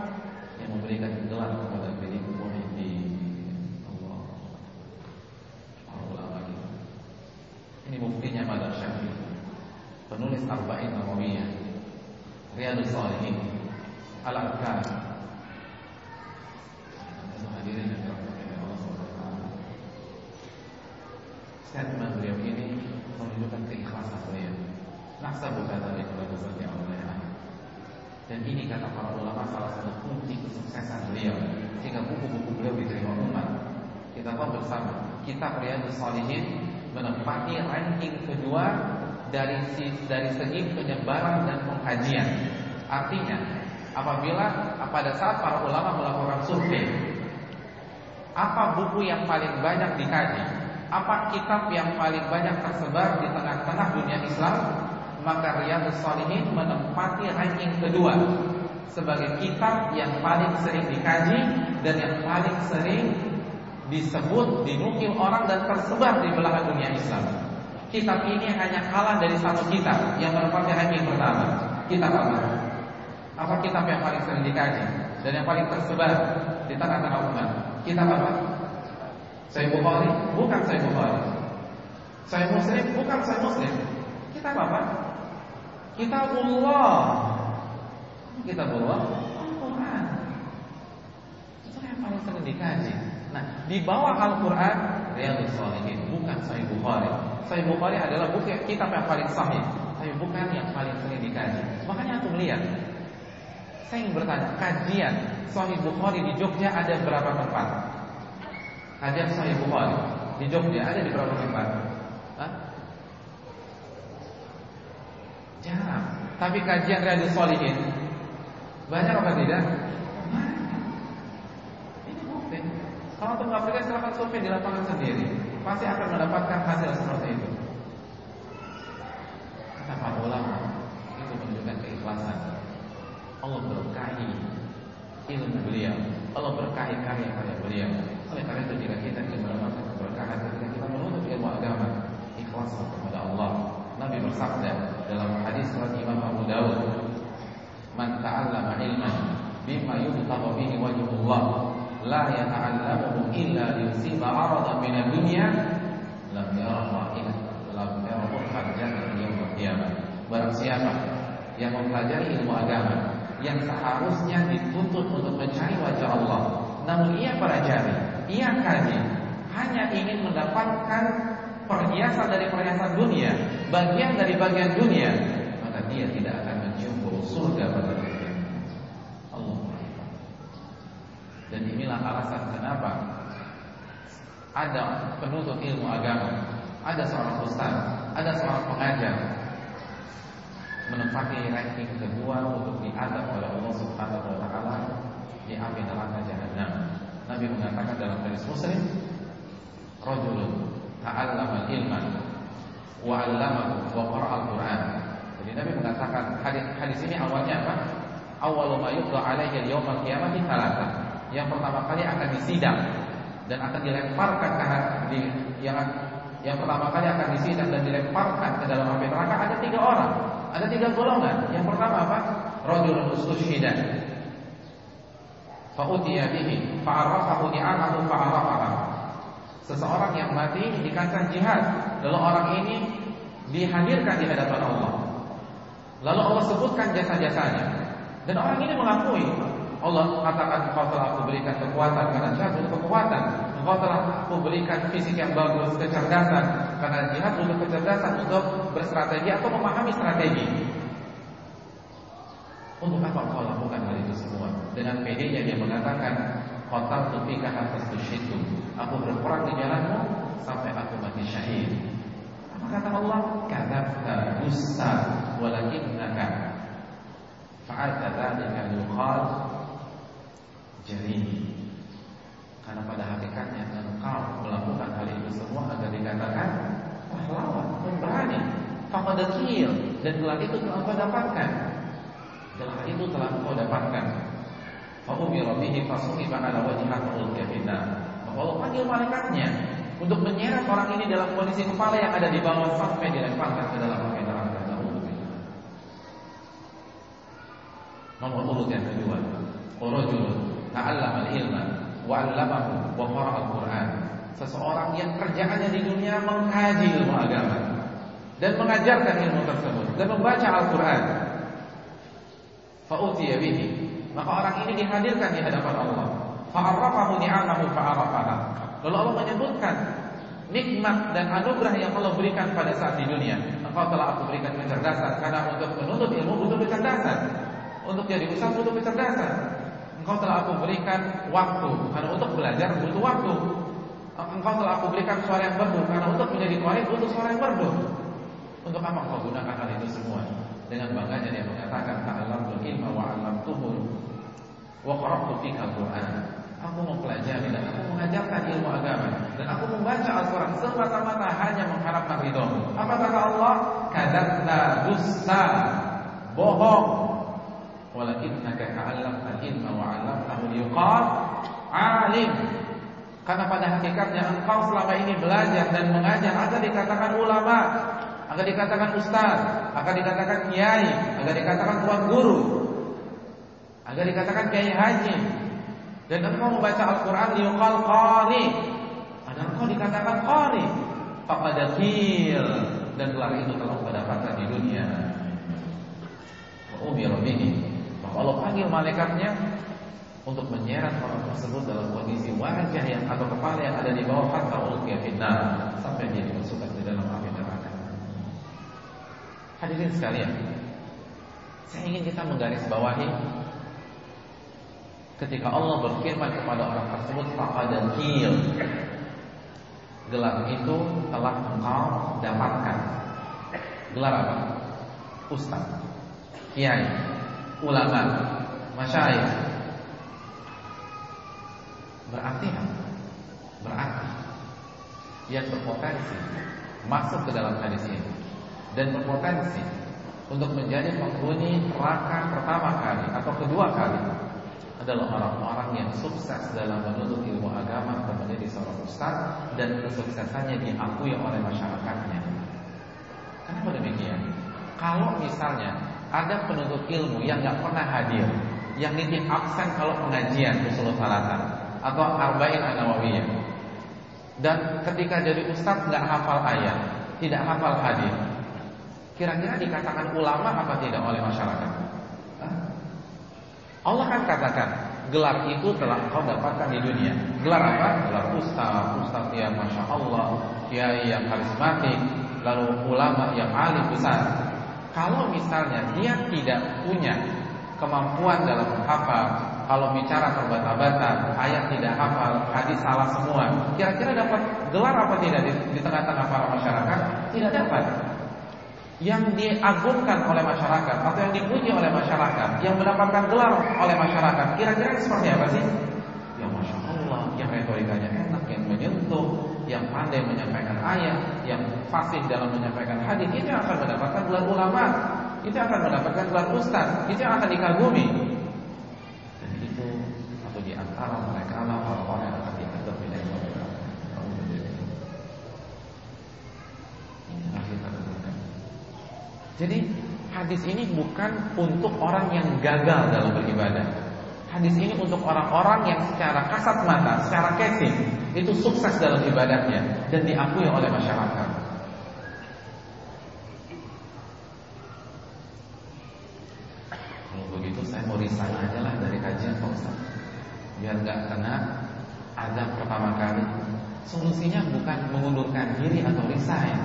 memberikan gelar kepada diriku Muhyiddin Allah Allah lagi ini buktinya pada Syafi'i penulis Arba'in Nawawiyah Riyadus Salihin Al-Arkar hadirin yang Allah Subhanahu Statement beliau ini menunjukkan keikhlasan beliau. Naksa bukan dari kebebasan Allah dan ini kata para ulama salah satu kunci kesuksesan beliau. Sehingga buku-buku beliau diterima umat. Kita tahu bersama. Kitab Riyadus Salihin menempati ranking kedua dari dari segi penyebaran dan pengkajian. Artinya, apabila pada saat para ulama melakukan survei apa buku yang paling banyak dikaji apa kitab yang paling banyak tersebar di tengah-tengah dunia Islam maka Riyadhus Shalihin menempati ranking kedua sebagai kitab yang paling sering dikaji dan yang paling sering disebut, dinukil orang dan tersebar di belahan dunia Islam. Kitab ini hanya kalah dari satu kitab yang menempati ranking pertama. Kitab apa? Apa kitab yang paling sering dikaji dan yang paling tersebar di tengah-tengah umat? Kitab apa? Saya Bukhari? Bukan saya Bukhari. Saya Muslim? Bukan saya Muslim. Kitab apa? Kitabullah. Kitabullah Al-Quran. Itu yang paling sering dikaji. Nah, di bawah Al-Quran Riyadhus Shalihin, bukan Sahih Bukhari. Sahih Bukhari adalah buku kitab yang paling sahih, tapi bukan yang paling sering dikaji. Makanya aku melihat saya ingin bertanya, kajian Sahih Bukhari di Jogja ada berapa tempat? Kajian Sahih Bukhari di Jogja ada di berapa tempat? Hah? Jarang. Tapi kajian Riyadhus Shalihin banyak apa tidak? Ini bukti. Kalau untuk mengaplikasi silakan survei di lapangan sendiri, pasti akan mendapatkan hasil seperti itu. Kata para ulama, itu menunjukkan keikhlasan. Allah berkahi ilmu beliau, Allah berkahi karya-karya beliau. Oleh karena itu jika kita ingin mendapatkan keberkahan ketika kita menuntut ilmu agama, ikhlas kepada Allah. Nabi bersabda dalam hadis riwayat Imam Abu Dawud, "Man ta'allama ilman bima yubtagha bihi wajhullah, la yata'allamuhu illa liyusiba 'aradan min ad-dunya, lam ra'ihat lam yara jannah yaum al-qiyamah." Barang siapa yang mempelajari ilmu agama yang seharusnya dituntut untuk mencari wajah Allah, namun ia pelajari, ia kaji, hanya ingin mendapatkan perhiasan dari perhiasan dunia, bagian dari bagian dunia, maka dia tidak akan mencium surga pada dunia. Allah Dan inilah alasan kenapa ada penuntut ilmu agama, ada seorang ustaz, ada seorang pengajar menempati ranking kedua untuk diadab oleh Allah Subhanahu wa taala di api neraka jahanam. Nabi mengatakan dalam hadis Muslim, "Rajulun ta'allama ilman wa 'allamahu wa qara'a al-Qur'an. Jadi Nabi mengatakan hadis hadis ini awalnya apa? Awwalu ma yuqda 'alaihi yaum al-qiyamati thalatha. Yang pertama kali akan disidang dan akan dilemparkan ke di yang yang pertama kali akan disidang dan dilemparkan ke dalam api neraka ada tiga orang, ada tiga golongan. Yang pertama apa? Rajulun ustushhida. Fa utiya bihi fa'arafahu ni'amahu fa'arafaha. Seseorang yang mati di kancah jihad Lalu orang ini dihadirkan di hadapan Allah Lalu Allah sebutkan jasa-jasanya Dan orang ini mengakui Allah katakan engkau telah aku berikan kekuatan Karena jihad butuh kekuatan. Engkau telah aku berikan fisik yang bagus Kecerdasan Karena jihad butuh kecerdasan Untuk berstrategi atau memahami strategi. Untuk apa engkau lakukan hal itu semua? Dengan yang dia mengatakan Kotal tufika atas tusyidku Aku berperang di jalanmu Sampai aku mati syahid. Apa kata Allah? Kadafta dusta Walakinnaka Fa'alta dhalika yukhal Jadi Karena pada hakikatnya Engkau melakukan hal itu semua Agar dikatakan Pahlawan, pemberani Fakadakil Dan gelar itu telah kau dapatkan Gelar itu telah kau dapatkan Fa'umira bihi fasuhiba ala wajhah ulqiya finnar. Maka Allah panggil malaikatnya untuk menyeret orang ini dalam kondisi kepala yang ada di bawah sampai dilemparkan ke dalam api neraka. Nomor urut yang kedua, rajul ta'allama al-ilma wa 'allamahu wa qara'a al-Qur'an. Seseorang yang kerjaannya di dunia mengkaji ilmu agama dan mengajarkan ilmu tersebut dan membaca Al-Qur'an. Fa'utiya bihi maka orang ini dihadirkan di hadapan Allah. Fa'arrafahu ni'amahu fa'arrafaha. Lalu Allah menyebutkan nikmat dan anugerah yang Allah berikan pada saat di dunia. Engkau telah aku berikan kecerdasan karena untuk menuntut ilmu butuh kecerdasan. Untuk jadi ustaz butuh kecerdasan. Engkau telah aku berikan waktu karena untuk belajar butuh waktu. Engkau telah aku berikan suara yang merdu karena untuk menjadi qari butuh suara yang merdu. Untuk apa engkau gunakan hal itu semua? dengan bangganya dia mengatakan ta'allamul ilma wa 'allamtuhu wa qara'tu fika al-Qur'an. Aku mempelajari dan aku mengajarkan ilmu agama dan aku membaca Al-Qur'an semata-mata hanya mengharapkan ridho. Apa kata Allah? Kadzabta dusta. Bohong. Walakinnaka ta'allamta ilma wa 'allamtahu liqal alim. Karena pada hakikatnya engkau selama ini belajar dan mengajar agar dikatakan ulama, agar dikatakan ustaz, agar dikatakan kiai, agar dikatakan tuan guru, agar dikatakan kiai haji. Dan engkau membaca Al-Qur'an liqal qari. Agar engkau dikatakan qari. Faqadakil dan gelar itu telah kau dapatkan di dunia. Wa umira bihi. Allah panggil malaikatnya untuk menyeret orang tersebut dalam kondisi wajah yang atau kepala yang ada di bawah hatta ulqiya finnar sampai dia dimasukkan ke dalam api neraka. Hadirin sekalian, saya ingin kita menggarisbawahi ketika Allah berfirman kepada orang tersebut faqadakil gelar itu telah engkau dapatkan. Gelar apa? Ustaz, kiai, ulama, masyayikh. Berarti apa? Berarti yang berpotensi masuk ke dalam hadis ini dan berpotensi untuk menjadi penghuni neraka pertama kali atau kedua kali adalah orang-orang yang sukses dalam menuntut ilmu agama atau menjadi seorang ustaz dan kesuksesannya diakui oleh masyarakatnya. Kenapa demikian? Kalau misalnya ada penuntut ilmu yang nggak pernah hadir, yang nitip absen kalau pengajian usul salatan atau arba'in an-nawawiyah, dan ketika jadi ustaz nggak hafal ayat, tidak hafal hadis, kira-kira dikatakan ulama apa tidak oleh masyarakat? Allah kan katakan gelar itu telah kau dapatkan di dunia. Gelar apa? Gelar ustaz, ustaz yang masya Allah, kiai yang karismatik, lalu ulama yang alim besar. Kalau misalnya dia tidak punya kemampuan dalam menghafal, kalau bicara terbata-bata, ayat tidak hafal, hadis salah semua, kira-kira dapat gelar apa tidak di, di tengah-tengah para masyarakat? Tidak dapat yang diagungkan oleh masyarakat atau yang dipuji oleh masyarakat, yang mendapatkan gelar oleh masyarakat, kira-kira seperti apa sih? Ya masya Allah, yang retorikanya enak, yang menyentuh, yang pandai menyampaikan ayat, yang fasih dalam menyampaikan hadis, itu yang akan mendapatkan gelar ulama, itu akan mendapatkan gelar ustaz, itu yang akan dikagumi. Dan itu atau di antara mereka lah orang-orang yang akan dianggap tidak jadi hadis ini bukan untuk orang yang gagal dalam beribadah. Hadis ini untuk orang-orang yang secara kasat mata, secara casing itu sukses dalam ibadahnya dan diakui oleh masyarakat. Kalau begitu saya mau resign aja lah dari kajian Pak Ustaz. Biar nggak kena azab pertama kali. Solusinya bukan mengundurkan diri atau resign,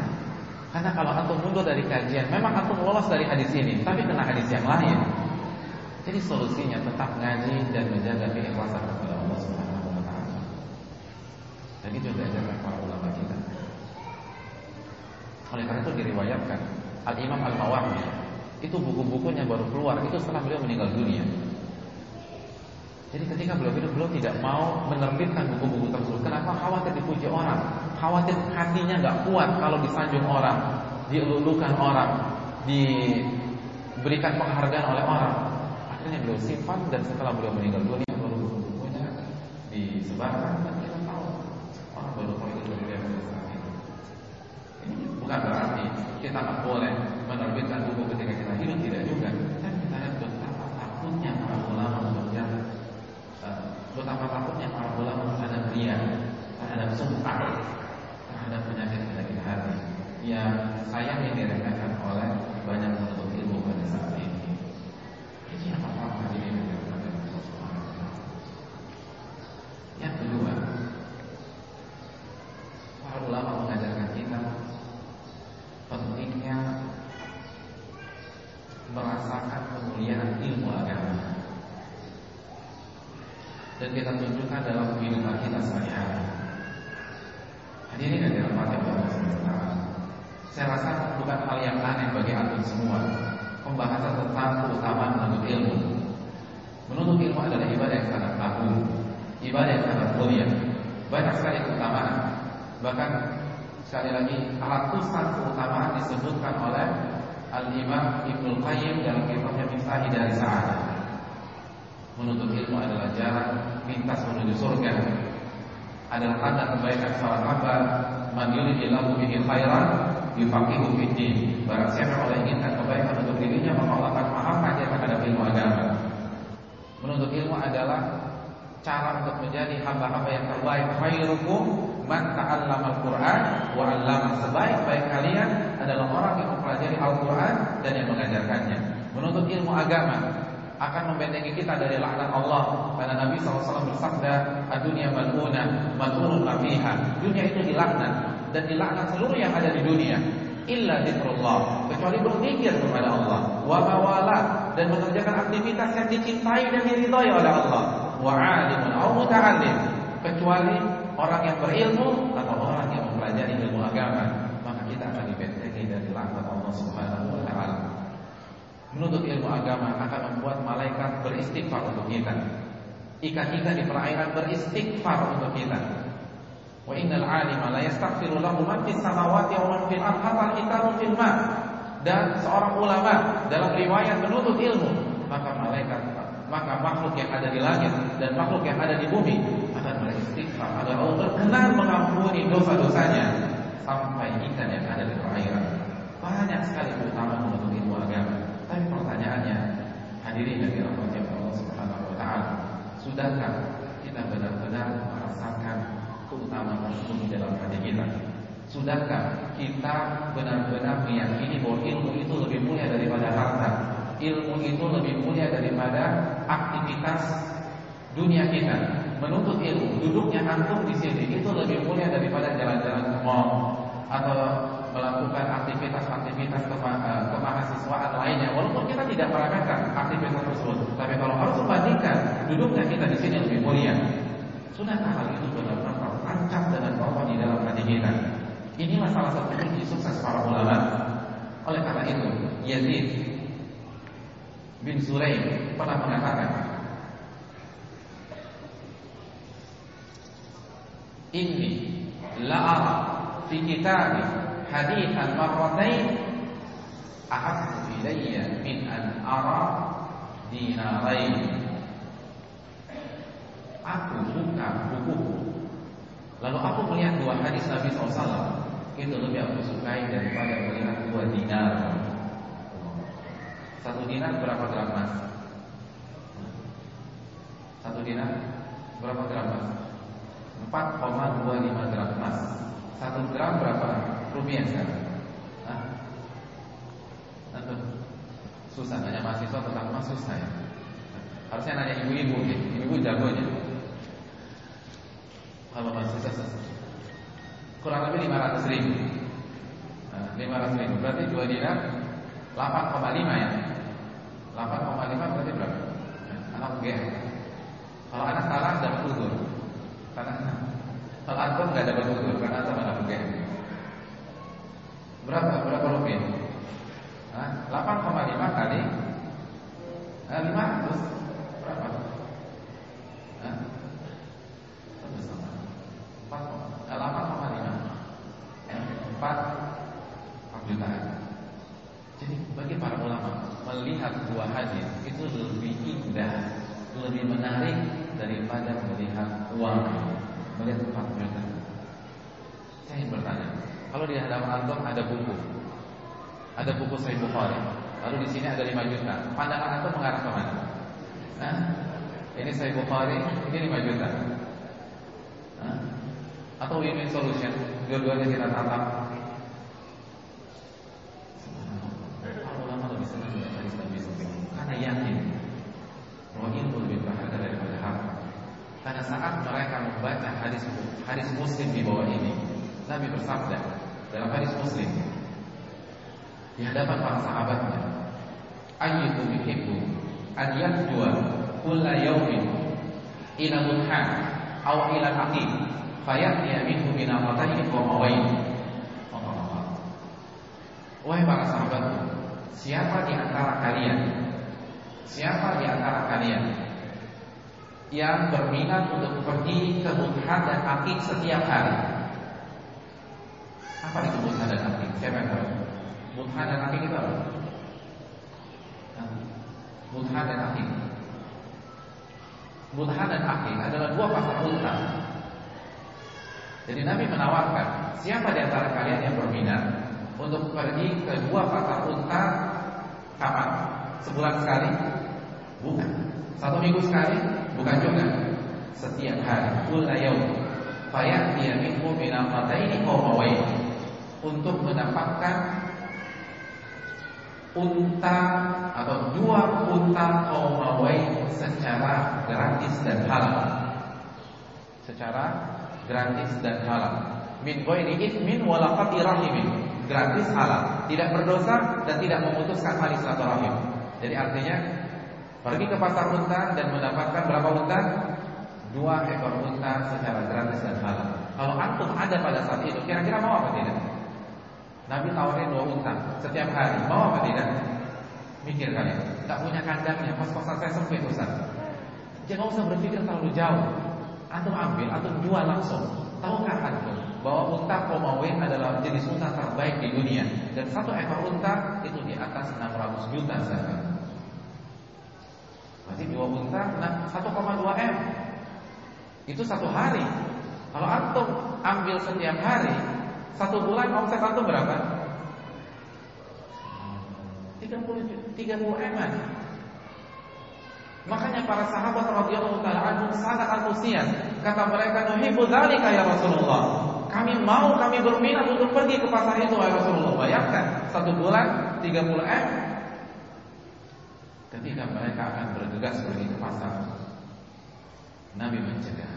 karena kalau antum mundur dari kajian, memang antum lolos dari hadis ini, tapi kena hadis yang lain. Jadi solusinya tetap ngaji dan menjaga keikhlasan kepada Allah Subhanahu wa taala. Dan itu diajarkan para ulama kita. Oleh karena itu diriwayatkan Al Imam Al Mawardi itu buku-bukunya baru keluar itu setelah beliau meninggal dunia. Jadi ketika beliau hidup beliau tidak mau menerbitkan buku-buku tersebut. Kenapa? Khawatir dipuji orang, khawatir hatinya nggak kuat kalau disanjung orang, dielulukan orang, diberikan penghargaan oleh orang. Akhirnya beliau simpan dan setelah beliau meninggal dunia baru buku-bukunya disebarkan dan kita tahu orang baru tahu itu dari beliau saat itu. Ini bukan berarti kita nggak boleh menerbitkan buku ketika kita hidup tidak juga. Tapi kita lihat betapa takutnya para ulama untuk jalan betapa takutnya para ulama terhadap ria, terhadap sumpah, terhadap penyakit-penyakit hati yang sayang yang diremehkan oleh banyak penuntut ilmu pada saat ini. Ini yang pertama hari ini Yang kedua, para ulama mengajarkan kita pentingnya merasakan kemuliaan ilmu agama dan kita tunjukkan dalam kehidupan kita sehari-hari. Hadirin yang dirahmati Allah SWT. Saya rasa bukan hal yang aneh bagi antum semua. pembahasan tentang keutamaan menuntut ilmu. Menuntut ilmu adalah ibadah yang sangat agung, ibadah yang sangat mulia. Banyak sekali keutamaan. Bahkan sekali lagi ratusan keutamaan disebutkan oleh Al-Imam Ibnu Qayyim dalam kitabnya Miftah dari Sa'adah. Menuntut ilmu adalah jalan pintas menuju surga. Kebaikan seorang hamba man yuridillahu bihi khairan yufaqihu fid din. Barang siapa oleh inginkan kebaikan untuk dirinya maka Allah akan maafkan dia terhadap ilmu agama. Menuntut ilmu adalah cara untuk menjadi hamba-hamba yang terbaik. Khairukum man ta'allama al-Qur'an wa 'allama. Sebaik-baik kalian adalah orang yang mempelajari Al-Qur'an dan yang mengajarkannya. Menuntut ilmu agama akan membentengi kita dari laknat Allah. Karena Nabi SAW bersabda dunia maluna malunun fiha dunia itu dilaknat dan dilaknat seluruh yang ada di dunia illa dzikrullah kecuali berzikir kepada Allah. Wa mawala dan mengerjakan aktivitas yang dicintai dan diridhai oleh Allah. Wa alimun muta'allim kecuali orang yang berilmu atau orang yang mempelajari ilmu agama maka kita akan dibentengi dari laknat Allah Subhanahu wa taala Menuntut ilmu agama akan membuat malaikat beristighfar untuk kita. Ikan-ikan di perairan beristighfar untuk kita. Wa innal 'alima la yastaghfiru lahu man fis samawati wa man fil ardi hatta hitarun fil ma. Dan seorang ulama dalam riwayat menuntut ilmu, maka malaikat maka makhluk yang ada di langit dan makhluk yang ada di bumi akan beristighfar agar Allah berkenan mengampuni dosa-dosanya sampai ikan yang ada di perairan. Banyak sekali keutamaan menuntut ilmu agama. Tapi pertanyaannya, hadirin yang dirahmati Allah Subhanahu wa taala, sudahkah kita benar-benar merasakan keutamaan tersebut di dalam hati kita? Sudahkah kita benar-benar meyakini bahwa ilmu itu lebih mulia daripada harta? Ilmu itu lebih mulia daripada aktivitas dunia kita. Menuntut ilmu, duduknya antum di sini itu lebih mulia daripada jalan-jalan ke mall atau melakukan aktivitas-aktivitas eh, kemahasiswaan lainnya walaupun kita tidak meremehkan aktivitas tersebut tapi kalau harus membandingkan duduknya kita di sini lebih mulia. Sudahkah hal itu benar-benar terancam dengan Allah di dalam hati kita. Inilah salah satu kunci sukses para ulama. Oleh karena itu Yazid bin Sulaim pernah mengatakan ini la'ara fi kitabih hadithan marratain ahabbu ilayya min an ara dinarain aku buka bukuku. Lalu aku melihat dua hadis Nabi SAW itu lebih aku sukai daripada melihat dua dinar. Satu dinar berapa gram emas satu dinar berapa gram emas 4,25 gram emas satu gram berapa rupiah sekarang? Hah? Tentu susah nanya mahasiswa tentang emas susah ya. Harusnya nanya ibu-ibu nih, ibu-ibu jagonya. Kalau mahasiswa. Kurang lebih 500 ribu. Nah, 500 ribu berarti dua dinar 8,5 ya. 8,5 berarti berapa? Anak G. Kalau anak salah dapat udur. Karena kalau antum nggak dapat udur karena antum anak G. Berapa berapa rupiah? Hah? 8,5 kali eh, 500 berapa? Hah? Sama-sama 4,5 4 4 jutaan Jadi bagi para ulama Melihat dua hadis Itu lebih indah Lebih menarik daripada melihat uang Melihat 4 juta Saya ingin bertanya kalau di hadapan antum ada buku, ada buku Sahih Bukhari, lalu di sini ada 5 juta, pandangan antum mengarah ke mana? Nah, ini Sahih Bukhari, ini 5 juta. Nah, atau win-win solution, dua-duanya kita tatap. Ulama lebih senang dengan hadis Nabi karena yakin bahwa ilmu lebih berharga daripada harta. Pada saat mereka membaca hadis hadis Muslim di bawah ini, Nabi bersabda dalam hadis Muslim di hadapan para sahabatnya, "Ayyukum yuhibbu an yadwa kulla yawmin ila muthan aw ila aqim fayatni minhu min amatayn wa mawain." Wahai para sahabat, Siapa di antara kalian Siapa di antara kalian Yang berminat untuk pergi ke Muthan dan Akik setiap hari Apa itu Muthan dan Akik? Siapa yang tahu? Muthan dan Akik itu apa? Muthan dan Akik Muthan dan adalah dua pasar unta Jadi Nabi menawarkan Siapa di antara kalian yang berminat untuk pergi ke dua pasar unta kapan? Sebulan sekali? Bukan. Satu minggu sekali? Bukan juga. Setiap hari. Kulla yaum. Fayati minhu min al-mataini qawmawain. Untuk mendapatkan unta atau dua unta qawmawain secara gratis dan halal. Secara gratis dan halal. Min ghairi ithmin wala qati rahimin gratis halal, tidak berdosa dan tidak memutuskan tali silaturahim. Jadi artinya pergi ke pasar unta dan mendapatkan berapa unta? Dua ekor unta secara gratis dan halal. Kalau antum ada pada saat itu, kira-kira mau apa tidak? Nabi tawarin dua unta setiap hari, mau apa tidak? Mikir kalian, tak punya kandangnya, kos-kosan saya sempit Ustaz. Jangan usah berpikir terlalu jauh. Antum ambil, antum jual langsung. Tahukah antum bahwa unta Komawin adalah jenis unta terbaik di dunia dan satu ekor unta itu di atas 600 juta saja. Berarti dua unta 1,2 m. Itu satu hari. Kalau antum ambil setiap hari, satu bulan omset antum berapa? 30 30 m. Makanya para sahabat radhiyallahu taala anhum sangat antusias. Kata mereka, "Nuhibbu dzalika ya Rasulullah." Kami mau, kami berminat untuk pergi ke pasar itu wahai Rasulullah. Bayangkan, satu bulan 30 M. Ketika mereka akan bergegas pergi ke pasar, Nabi mencegah.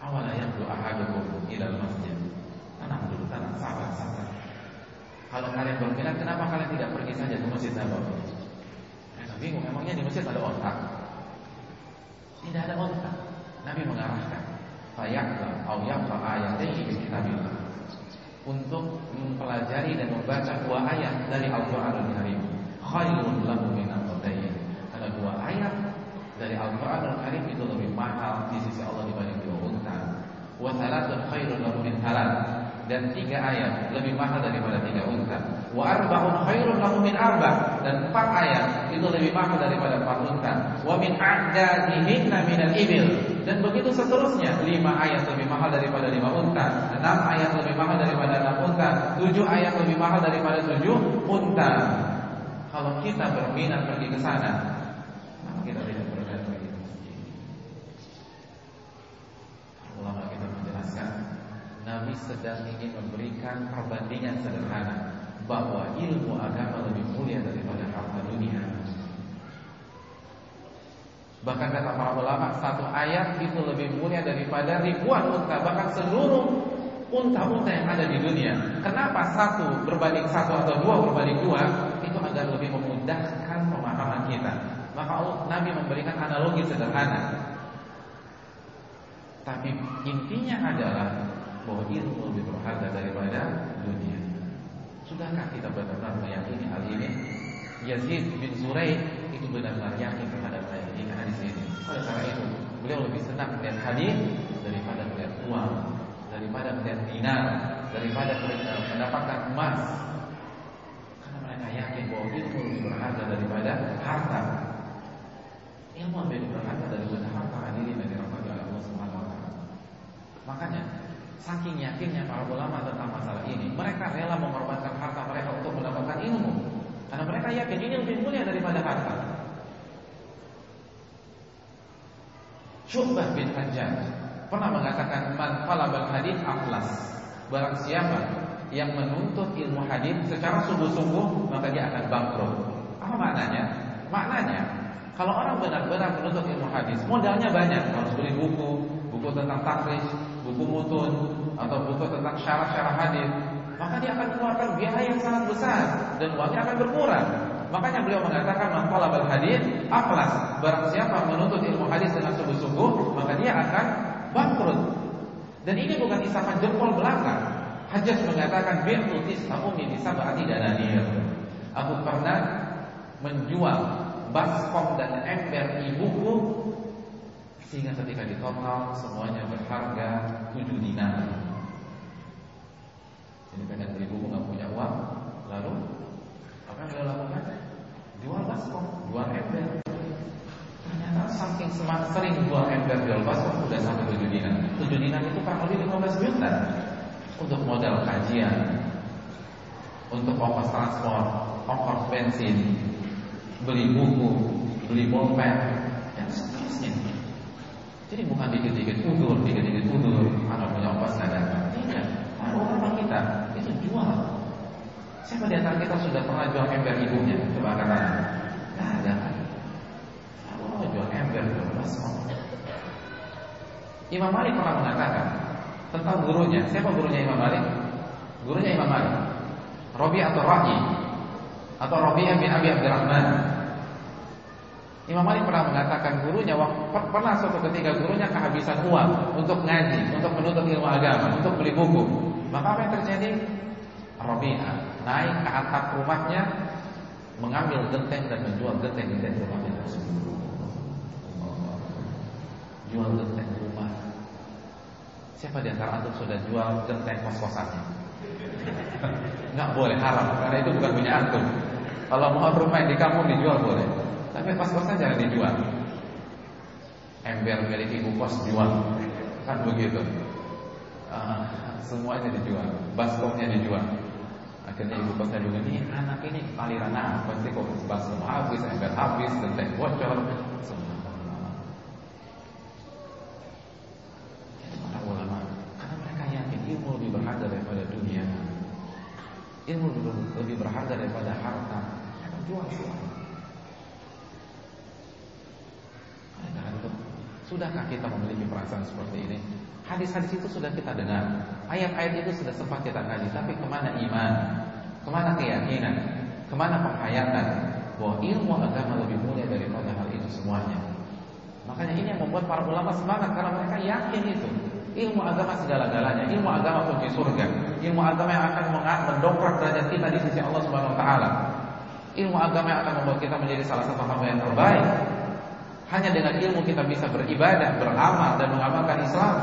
Awalnya yang doa ahadukum ilal masjid. Tenang dulu, tenang, sabar, sabar. Kalau kalian berminat, kenapa kalian tidak pergi saja ke masjid Nabawi? Mereka bingung, emangnya di masjid ada otak? Tidak ada otak. Nabi mengarahkan atau yaqra ayataini min kitabillah untuk mempelajari dan membaca dua ayat dari Al-Qur'anul Karim khairun lahu min karena dua ayat dari Al-Qur'anul Karim itu lebih mahal di sisi Allah dibanding dua unta wa thalathun khairun lahu min dan tiga ayat lebih mahal daripada tiga unta. Wa arba'un khairun lahu min arba dan empat ayat itu lebih mahal daripada empat unta. Wa min a'dadihinna min al-ibil dan begitu seterusnya. Lima ayat lebih mahal daripada lima unta, enam ayat lebih mahal daripada enam unta, tujuh ayat lebih mahal daripada tujuh unta. Kalau kita berminat pergi ke sana, maka kita tidak berminat pergi ke masjid. Ulama kita menjelaskan Nabi sedang ingin memberikan perbandingan sederhana bahwa ilmu agama lebih mulia daripada harta dunia. Bahkan kata para ulama satu ayat itu lebih mulia daripada ribuan unta bahkan seluruh unta-unta yang ada di dunia. Kenapa satu berbanding satu atau dua berbanding dua? Itu agar lebih memudahkan pemahaman kita. Maka Allah, Nabi memberikan analogi sederhana. Tapi intinya adalah bahwa ilmu lebih berharga daripada dunia. Sudahkah kita benar-benar meyakini hal ini? Yazid bin Zurai itu benar-benar yakin terhadap ayat ini hadis ini. Oleh karena itu, beliau lebih senang melihat hadis daripada melihat uang, daripada melihat dinar, daripada mendapatkan emas. Karena mereka yakin bahwa ilmu lebih berharga daripada harta. Ilmu lebih berharga daripada harta hadirin dari Allah Subhanahu wa taala. Makanya Saking yakinnya para ulama tentang masalah ini, mereka rela mengorbankan harta mereka untuk mendapatkan ilmu. Karena mereka yakin ini lebih mulia daripada harta. Syu'bah bin Hajjaj pernah mengatakan man talabal hadis aflas. Barang siapa yang menuntut ilmu hadis secara sungguh-sungguh maka dia akan bangkrut. Apa maknanya? Maknanya kalau orang benar-benar menuntut ilmu hadis, modalnya banyak, harus beli buku, buku tentang takrij, buku mutun atau buku tentang syarah-syarah hadis, maka dia akan keluarkan biaya yang sangat besar dan uangnya akan berkurang. Makanya beliau mengatakan man talabal hadis aflas. Barang siapa menuntut ilmu hadis dengan sungguh-sungguh, maka dia akan bangkrut. Dan ini bukan isapan jempol belaka. Hajjaj mengatakan bi'tu tis'aumi bi sab'ati dananir. Aku pernah menjual baskom dan ember ibuku sehingga ketika ditotal semuanya berharga 7 dinar. Pengen beli buku nggak punya uang, lalu apa yang beliau lakukan? Jual baskom, jual ember. Ternyata saking semangat sering jual ember jual baskom udah sampai 7 dinar. 7 dinar itu kurang lebih 15 juta untuk modal kajian, untuk ongkos transport, ongkos bensin, beli buku, beli pulpen, dan seterusnya. Jadi bukan dikit-dikit udur, dikit-dikit udur, anak punya nggak datang. Tidak, orang kita itu jual. Siapa di antara kita sudah pernah jual ember ibunya? Coba katakan. Tidak ada? Allah jual ember, baskom. Imam Malik pernah mengatakan tentang gurunya. Siapa gurunya Imam Malik? Gurunya Imam Malik. Robi atau Rahi atau Robi bin Abi Abdurrahman. Imam Malik pernah mengatakan gurunya pernah suatu ketika gurunya kehabisan uang untuk ngaji, untuk menuntut ilmu agama, untuk beli buku. Maka apa yang terjadi? Robi'ah naik ke atap rumahnya, mengambil genteng dan menjual genteng-genteng rumahnya tersebut. Jual genteng rumah. Siapa di antara antum sudah jual genteng kos-kosannya? Enggak boleh haram karena itu bukan punya antum. Kalau mau rumah di kampung dijual boleh. Tapi kos-kosan jangan dijual. Ember milik ibu kos jual. Kan begitu. Uh, semuanya dijual, baskomnya dijual. Akhirnya ibu kosnya juga ini anak ini aliran apa sih kok baskom habis, ember habis, genteng bocor, semua. Ilmu lebih berharga daripada dunia, ilmu lebih berharga daripada harta. Jual semua. Sudahkah kita memiliki perasaan seperti ini? Hadis-hadis itu sudah kita dengar Ayat-ayat itu sudah sempat kita kaji Tapi ke mana iman? Ke mana keyakinan? Ke mana penghayatan? Bahwa ilmu agama lebih mulia daripada hal itu semuanya Makanya ini yang membuat para ulama semangat Karena mereka yakin itu Ilmu agama segala-galanya Ilmu agama kunci surga Ilmu agama yang akan mendongkrak derajat kita di sisi Allah Subhanahu Wa Taala. Ilmu agama yang akan membuat kita menjadi salah satu hamba yang terbaik hanya dengan ilmu kita bisa beribadah, beramal dan mengamalkan Islam.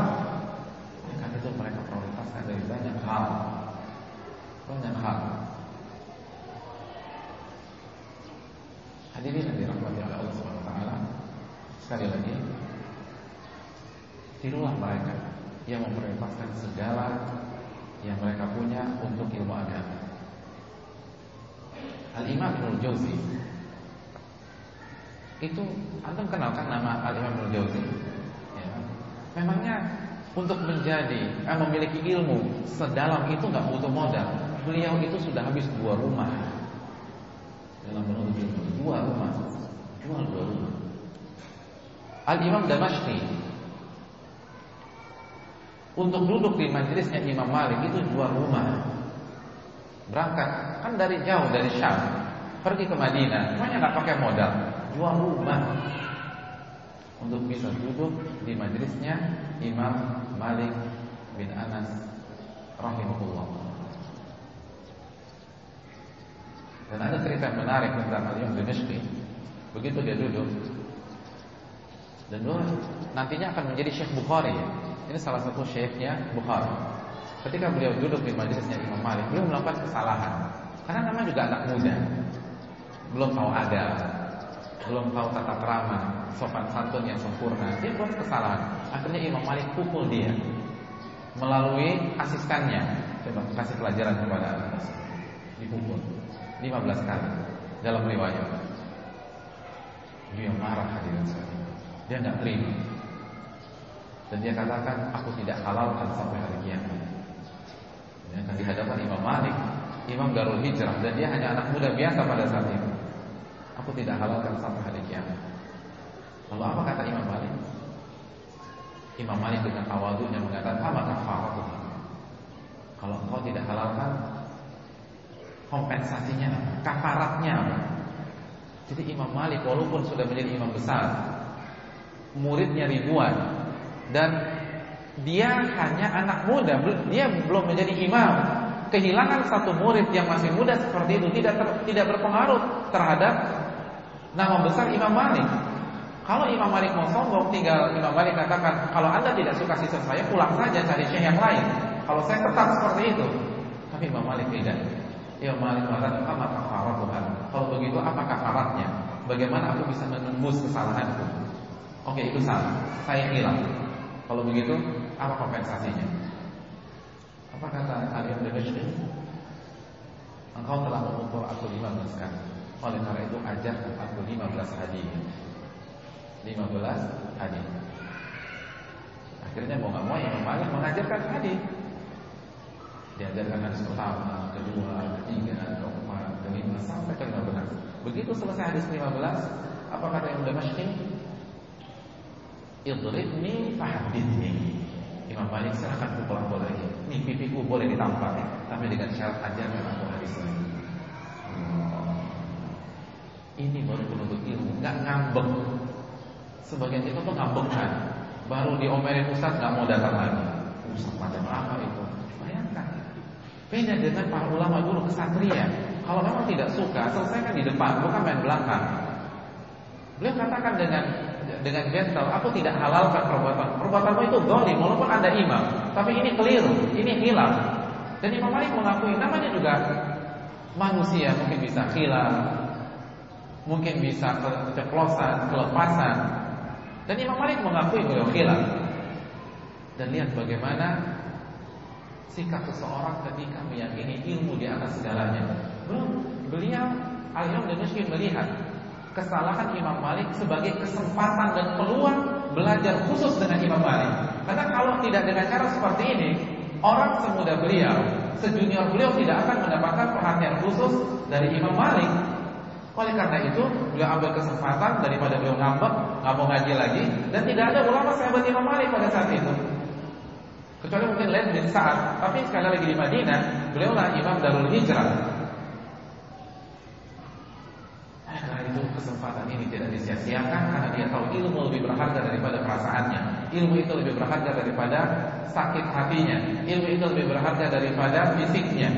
Karena itu mereka prioritaskan dari banyak hal. Banyak hal. Hadirin yang dirahmati oleh Allah Subhanahu wa taala. Sekali lagi, tirulah mereka yang memprioritaskan segala yang mereka punya untuk ilmu agama. Al-Imam Ibnu Jauzi itu antum kenalkan nama Al Imam Ibnu Jauzi? Ya. Memangnya untuk menjadi eh, memiliki ilmu sedalam itu nggak butuh modal. Beliau itu sudah habis dua rumah dalam menuntut ilmu. Dua rumah, jual dua rumah. Al Imam Damashqi untuk duduk di majelisnya Imam Malik itu jual rumah. Berangkat kan dari jauh dari Syam pergi ke Madinah, semuanya nggak pakai modal jual rumah untuk bisa duduk di majelisnya Imam Malik bin Anas rahimahullah. Dan ada cerita menarik tentang Al-Imam Dimashqi. Begitu dia duduk dan dulu nantinya akan menjadi Syekh Bukhari. Ini salah satu syekhnya Bukhari. Ketika beliau duduk di majelisnya Imam Malik, beliau melakukan kesalahan. Karena namanya juga anak muda, belum tahu ada belum tahu tata krama, sopan santun yang sempurna, dia buat kesalahan. Akhirnya Imam Malik pukul dia melalui asistennya. Coba kasih pelajaran kepada dipukul 15 kali dalam riwayat. Dia marah hadirin sekalian. Dia tidak terima. Dan dia katakan, aku tidak halalkan sampai hari kiamat. Dan di hadapan Imam Malik, Imam Darul Hijrah, dan dia hanya anak muda biasa pada saat itu. Aku tidak halalkan sampai hari kiamat. Lalu apa kata Imam Malik? Imam Malik dengan tawadunya mengatakan, "Apa kafaratu?" Kalau engkau tidak halalkan, kompensasinya apa? Kafaratnya apa? Jadi Imam Malik walaupun sudah menjadi imam besar, muridnya ribuan dan dia hanya anak muda, dia belum menjadi imam, kehilangan satu murid yang masih muda seperti itu tidak ter, tidak berpengaruh terhadap nama besar Imam Malik. Kalau Imam Malik mau sombong, tinggal Imam Malik katakan, kalau anda tidak suka sisa saya, pulang saja cari syekh yang lain. Kalau saya tetap seperti itu. Tapi Imam Malik tidak. Imam Malik mengatakan, apa kafarat Tuhan? Kalau begitu, apa kafaratnya? Bagaimana aku bisa menembus kesalahanku? Oke, itu salah. Saya hilang. Kalau begitu, apa kompensasinya? Apa kata Alim Dimashqi? Engkau telah mengukur aku 15 kali. Oleh karena itu ajarkan aku 15 hadis. 15 hadis. Akhirnya mau nggak mau yang Malik mengajarkan hadis. Diajarkan hadis pertama, kedua, ketiga, keempat, kelima sampai ke 15. Begitu selesai hadis 15, apa kata yang Damashqi? Idribni fahaddithni. Imam Malik silahkan pukul aku lagi. Nih pipiku boleh ditampar, tapi dengan syarat ajarkan aku hadis lagi. Ini baru penuntut ilmu, nggak ngambek Sebagian itu tuh ngambekkan. Baru diomelin Ustaz nggak mau datang lagi. Ustaz macam apa itu? Bayangkan. Beda dengan para ulama dulu kesatria. Kalau memang tidak suka, selesaikan di depan, bukan main belakang. Beliau katakan dengan dengan gentle, aku tidak halalkan perbuatan. Perbuatanmu itu dolim, walaupun anda imam. Tapi ini keliru, ini hilang. Dan Imam Malik mengakui namanya juga manusia mungkin bisa hilang, mungkin bisa keceplosan, kelepasan, dan Imam Malik mengakui beliau hilang. Dan lihat bagaimana sikap seseorang ketika meyakini ilmu di atas segalanya. Beliau Al-Imam dan melihat kesalahan Imam Malik sebagai kesempatan dan peluang belajar khusus dengan Imam Malik. Karena kalau tidak dengan cara seperti ini, orang semuda beliau, sejunior beliau tidak akan mendapatkan perhatian khusus dari Imam Malik. Oleh karena itu, beliau ambil kesempatan daripada beliau ngambek, nggak mau ngaji lagi, dan tidak ada ulama sahabat Imam Malik pada saat itu. Kecuali mungkin lain bin saat, tapi sekali lagi di Madinah, beliau lah imam Darul Hijrah. Karena itu kesempatan ini tidak disia-siakan karena dia tahu ilmu lebih berharga daripada perasaannya. Ilmu itu lebih berharga daripada sakit hatinya. Ilmu itu lebih berharga daripada fisiknya.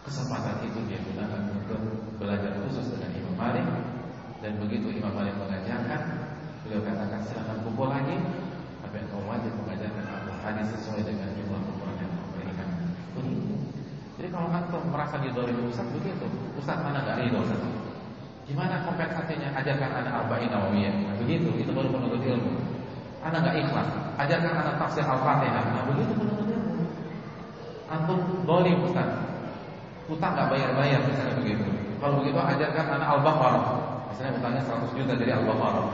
Kesempatan itu dia gunakan untuk belajar khusus dengan Imam Malik dan begitu Imam Malik mengajarkan, beliau katakan silakan kumpul lagi, tapi engkau wajib mengajarkan aku hadis sesuai dengan jumlah kumpulan yang kau berikan. Jadi kalau antum merasa didolimi Ustaz begitu, Ustaz mana gak ridho Ustaz? Gimana kompensasinya? Ajarkan anak arba'in nawawiyah. Nah, begitu, itu baru penuntut ilmu. Anak gak ikhlas, ajarkan anak tafsir Al-Fatihah. Nah, begitu penuntut ilmu. Antum dolim Ustaz, Utang nggak bayar-bayar misalnya begitu. Kalau begitu ajarkan anak Al-Baqarah. Misalnya utangnya 100 juta dari Al-Baqarah.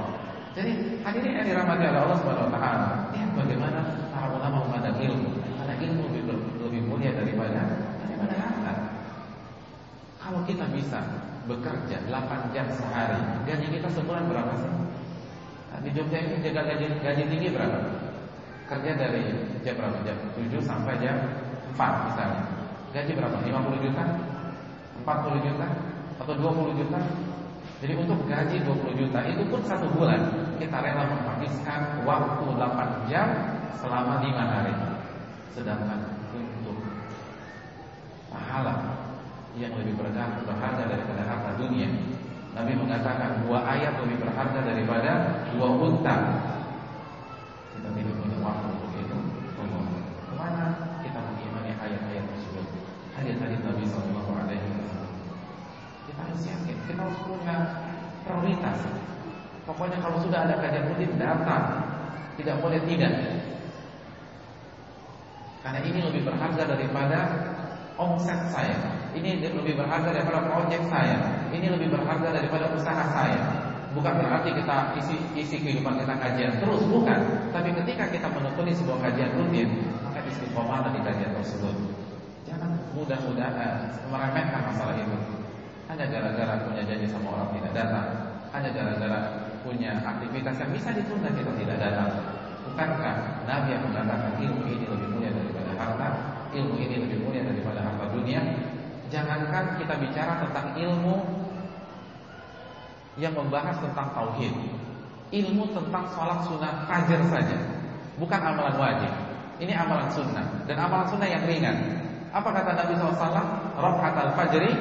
Jadi hadirin yang dirahmati oleh Allah Subhanahu wa taala, lihat bagaimana para ulama memandang ilmu. Karena ilmu lebih, lebih mulia daripada daripada harta. Kalau kita bisa bekerja 8 jam sehari, gaji kita sebulan berapa sih? Nah, di Jogja ini jaga gaji, gaji tinggi berapa? Kerja dari jam berapa? Jam 7 sampai jam 4 misalnya. Gaji berapa? 50 juta? 40 juta? Atau 20 juta? Jadi untuk gaji 20 juta itu pun satu bulan kita rela menghabiskan waktu 8 jam selama 5 hari. Sedangkan untuk pahala yang lebih berharga, berharga daripada harta dunia. Nabi mengatakan dua ayat lebih berharga daripada dua unta. Kita tidak punya waktu untuk itu. Ke mana hadis-hadis Nabi Sallallahu Alaihi Wasallam. Kita harus yakin, kita harus punya prioritas. Pokoknya kalau sudah ada kajian rutin datang, tidak boleh tidak. Karena ini lebih berharga daripada omset saya. Ini lebih berharga daripada proyek saya. Ini lebih berharga daripada usaha saya. Bukan berarti kita isi isi kehidupan kita kajian terus, bukan. Tapi ketika kita menekuni sebuah kajian rutin, maka istiqomah di kajian tersebut. Jangan mudah-mudahan meremehkan masalah itu. Hanya gara-gara punya janji sama orang tidak datang, hanya gara-gara punya aktivitas yang bisa ditunda kita tidak datang. Bukankah Nabi yang mengatakan ilmu ini lebih mulia daripada harta, ilmu ini lebih mulia daripada harta dunia? Jangankan kita bicara tentang ilmu yang membahas tentang tauhid, ilmu tentang sholat sunnah fajar saja, bukan amalan wajib. Ini amalan sunnah dan amalan sunnah yang ringan. Apa kata Nabi SAW? al fajri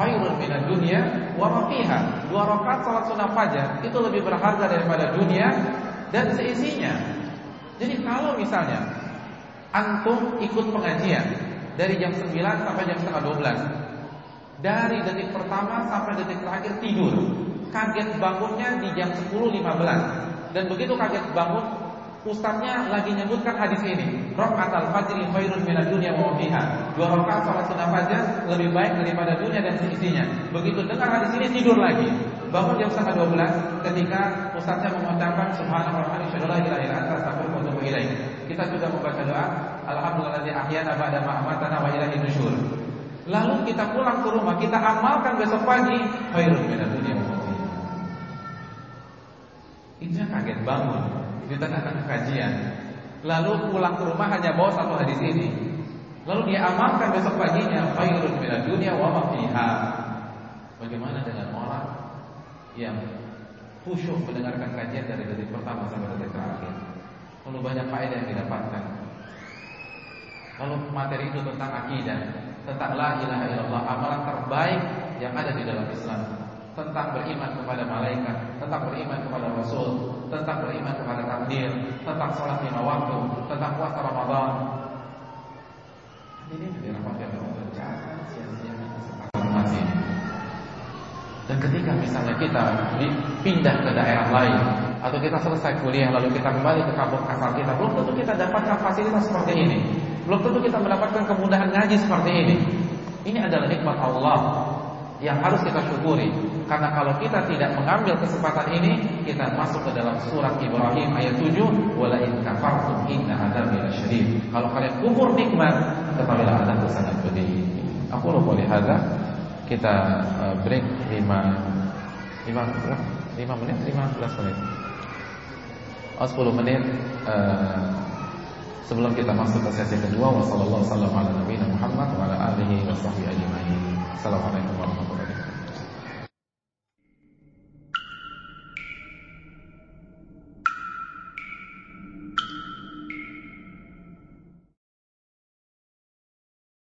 khairun minad dunya wa ma fiha. Dua rakaat salat sunnah fajar itu lebih berharga daripada dunia dan seisinya. Jadi kalau misalnya antum ikut pengajian dari jam 9 sampai jam setengah 12 dari detik pertama sampai detik terakhir tidur kaget bangunnya di jam 10.15 dan begitu kaget bangun Ustaznya lagi menyebutkan hadis ini. Rakaat fajri khairun minad dunya wa fiha. Dua rakaat salat sunnah fajar lebih baik daripada dunia dan seisinya. Begitu dengar hadis ini tidur lagi. Bangun jam setengah 12 ketika ustaznya mengucapkan subhanallah wa bihamdihi la ilaha illa anta atubu ilaik. Kita juga membaca doa alhamdulillahi ahyana ba'da ma amatana wa ilaihi nusyur. Lalu kita pulang ke rumah, kita amalkan besok pagi khairun minad dunya wa fiha. Itu kaget bangun di tengah-tengah kajian. Lalu pulang ke rumah hanya bawa satu hadis ini. Lalu dia amalkan besok paginya khairun minad dunya wa ma fiha. Bagaimana dengan orang yang khusyuk mendengarkan kajian dari detik pertama sampai detik terakhir? Lalu banyak faedah yang didapatkan. Lalu materi itu tentang akidah tentang la ilaha illallah amalan terbaik yang ada di dalam Islam. Tentang beriman kepada malaikat, tentang beriman kepada Rasul, tentang beriman kepada takdir, tentang sholat lima waktu, tentang puasa Ramadan. Ini dirapatkan Allah jangan sia-siakan kesempatan emas ini. Dan ketika misalnya kita pindah ke daerah lain atau kita selesai kuliah lalu kita kembali ke kampung asal kita, belum tentu kita dapatkan fasilitas seperti ini. Belum tentu kita mendapatkan kemudahan ngaji seperti ini. Ini adalah nikmat Allah yang harus kita syukuri. Karena kalau kita tidak mengambil kesempatan ini, kita masuk ke dalam surat Ibrahim ayat 7, "Wala in kafartum inna adzabi lasyadid." Kalau kalian kufur nikmat, ketahuilah adab sangat pedih. Aku lupa lihat kita uh, break 5 5 5 menit 15 menit. Oh 10 menit uh, sebelum kita masuk ke sesi kedua wasallallahu nabiyina Muhammad wa. Assalamualaikum warahmatullahi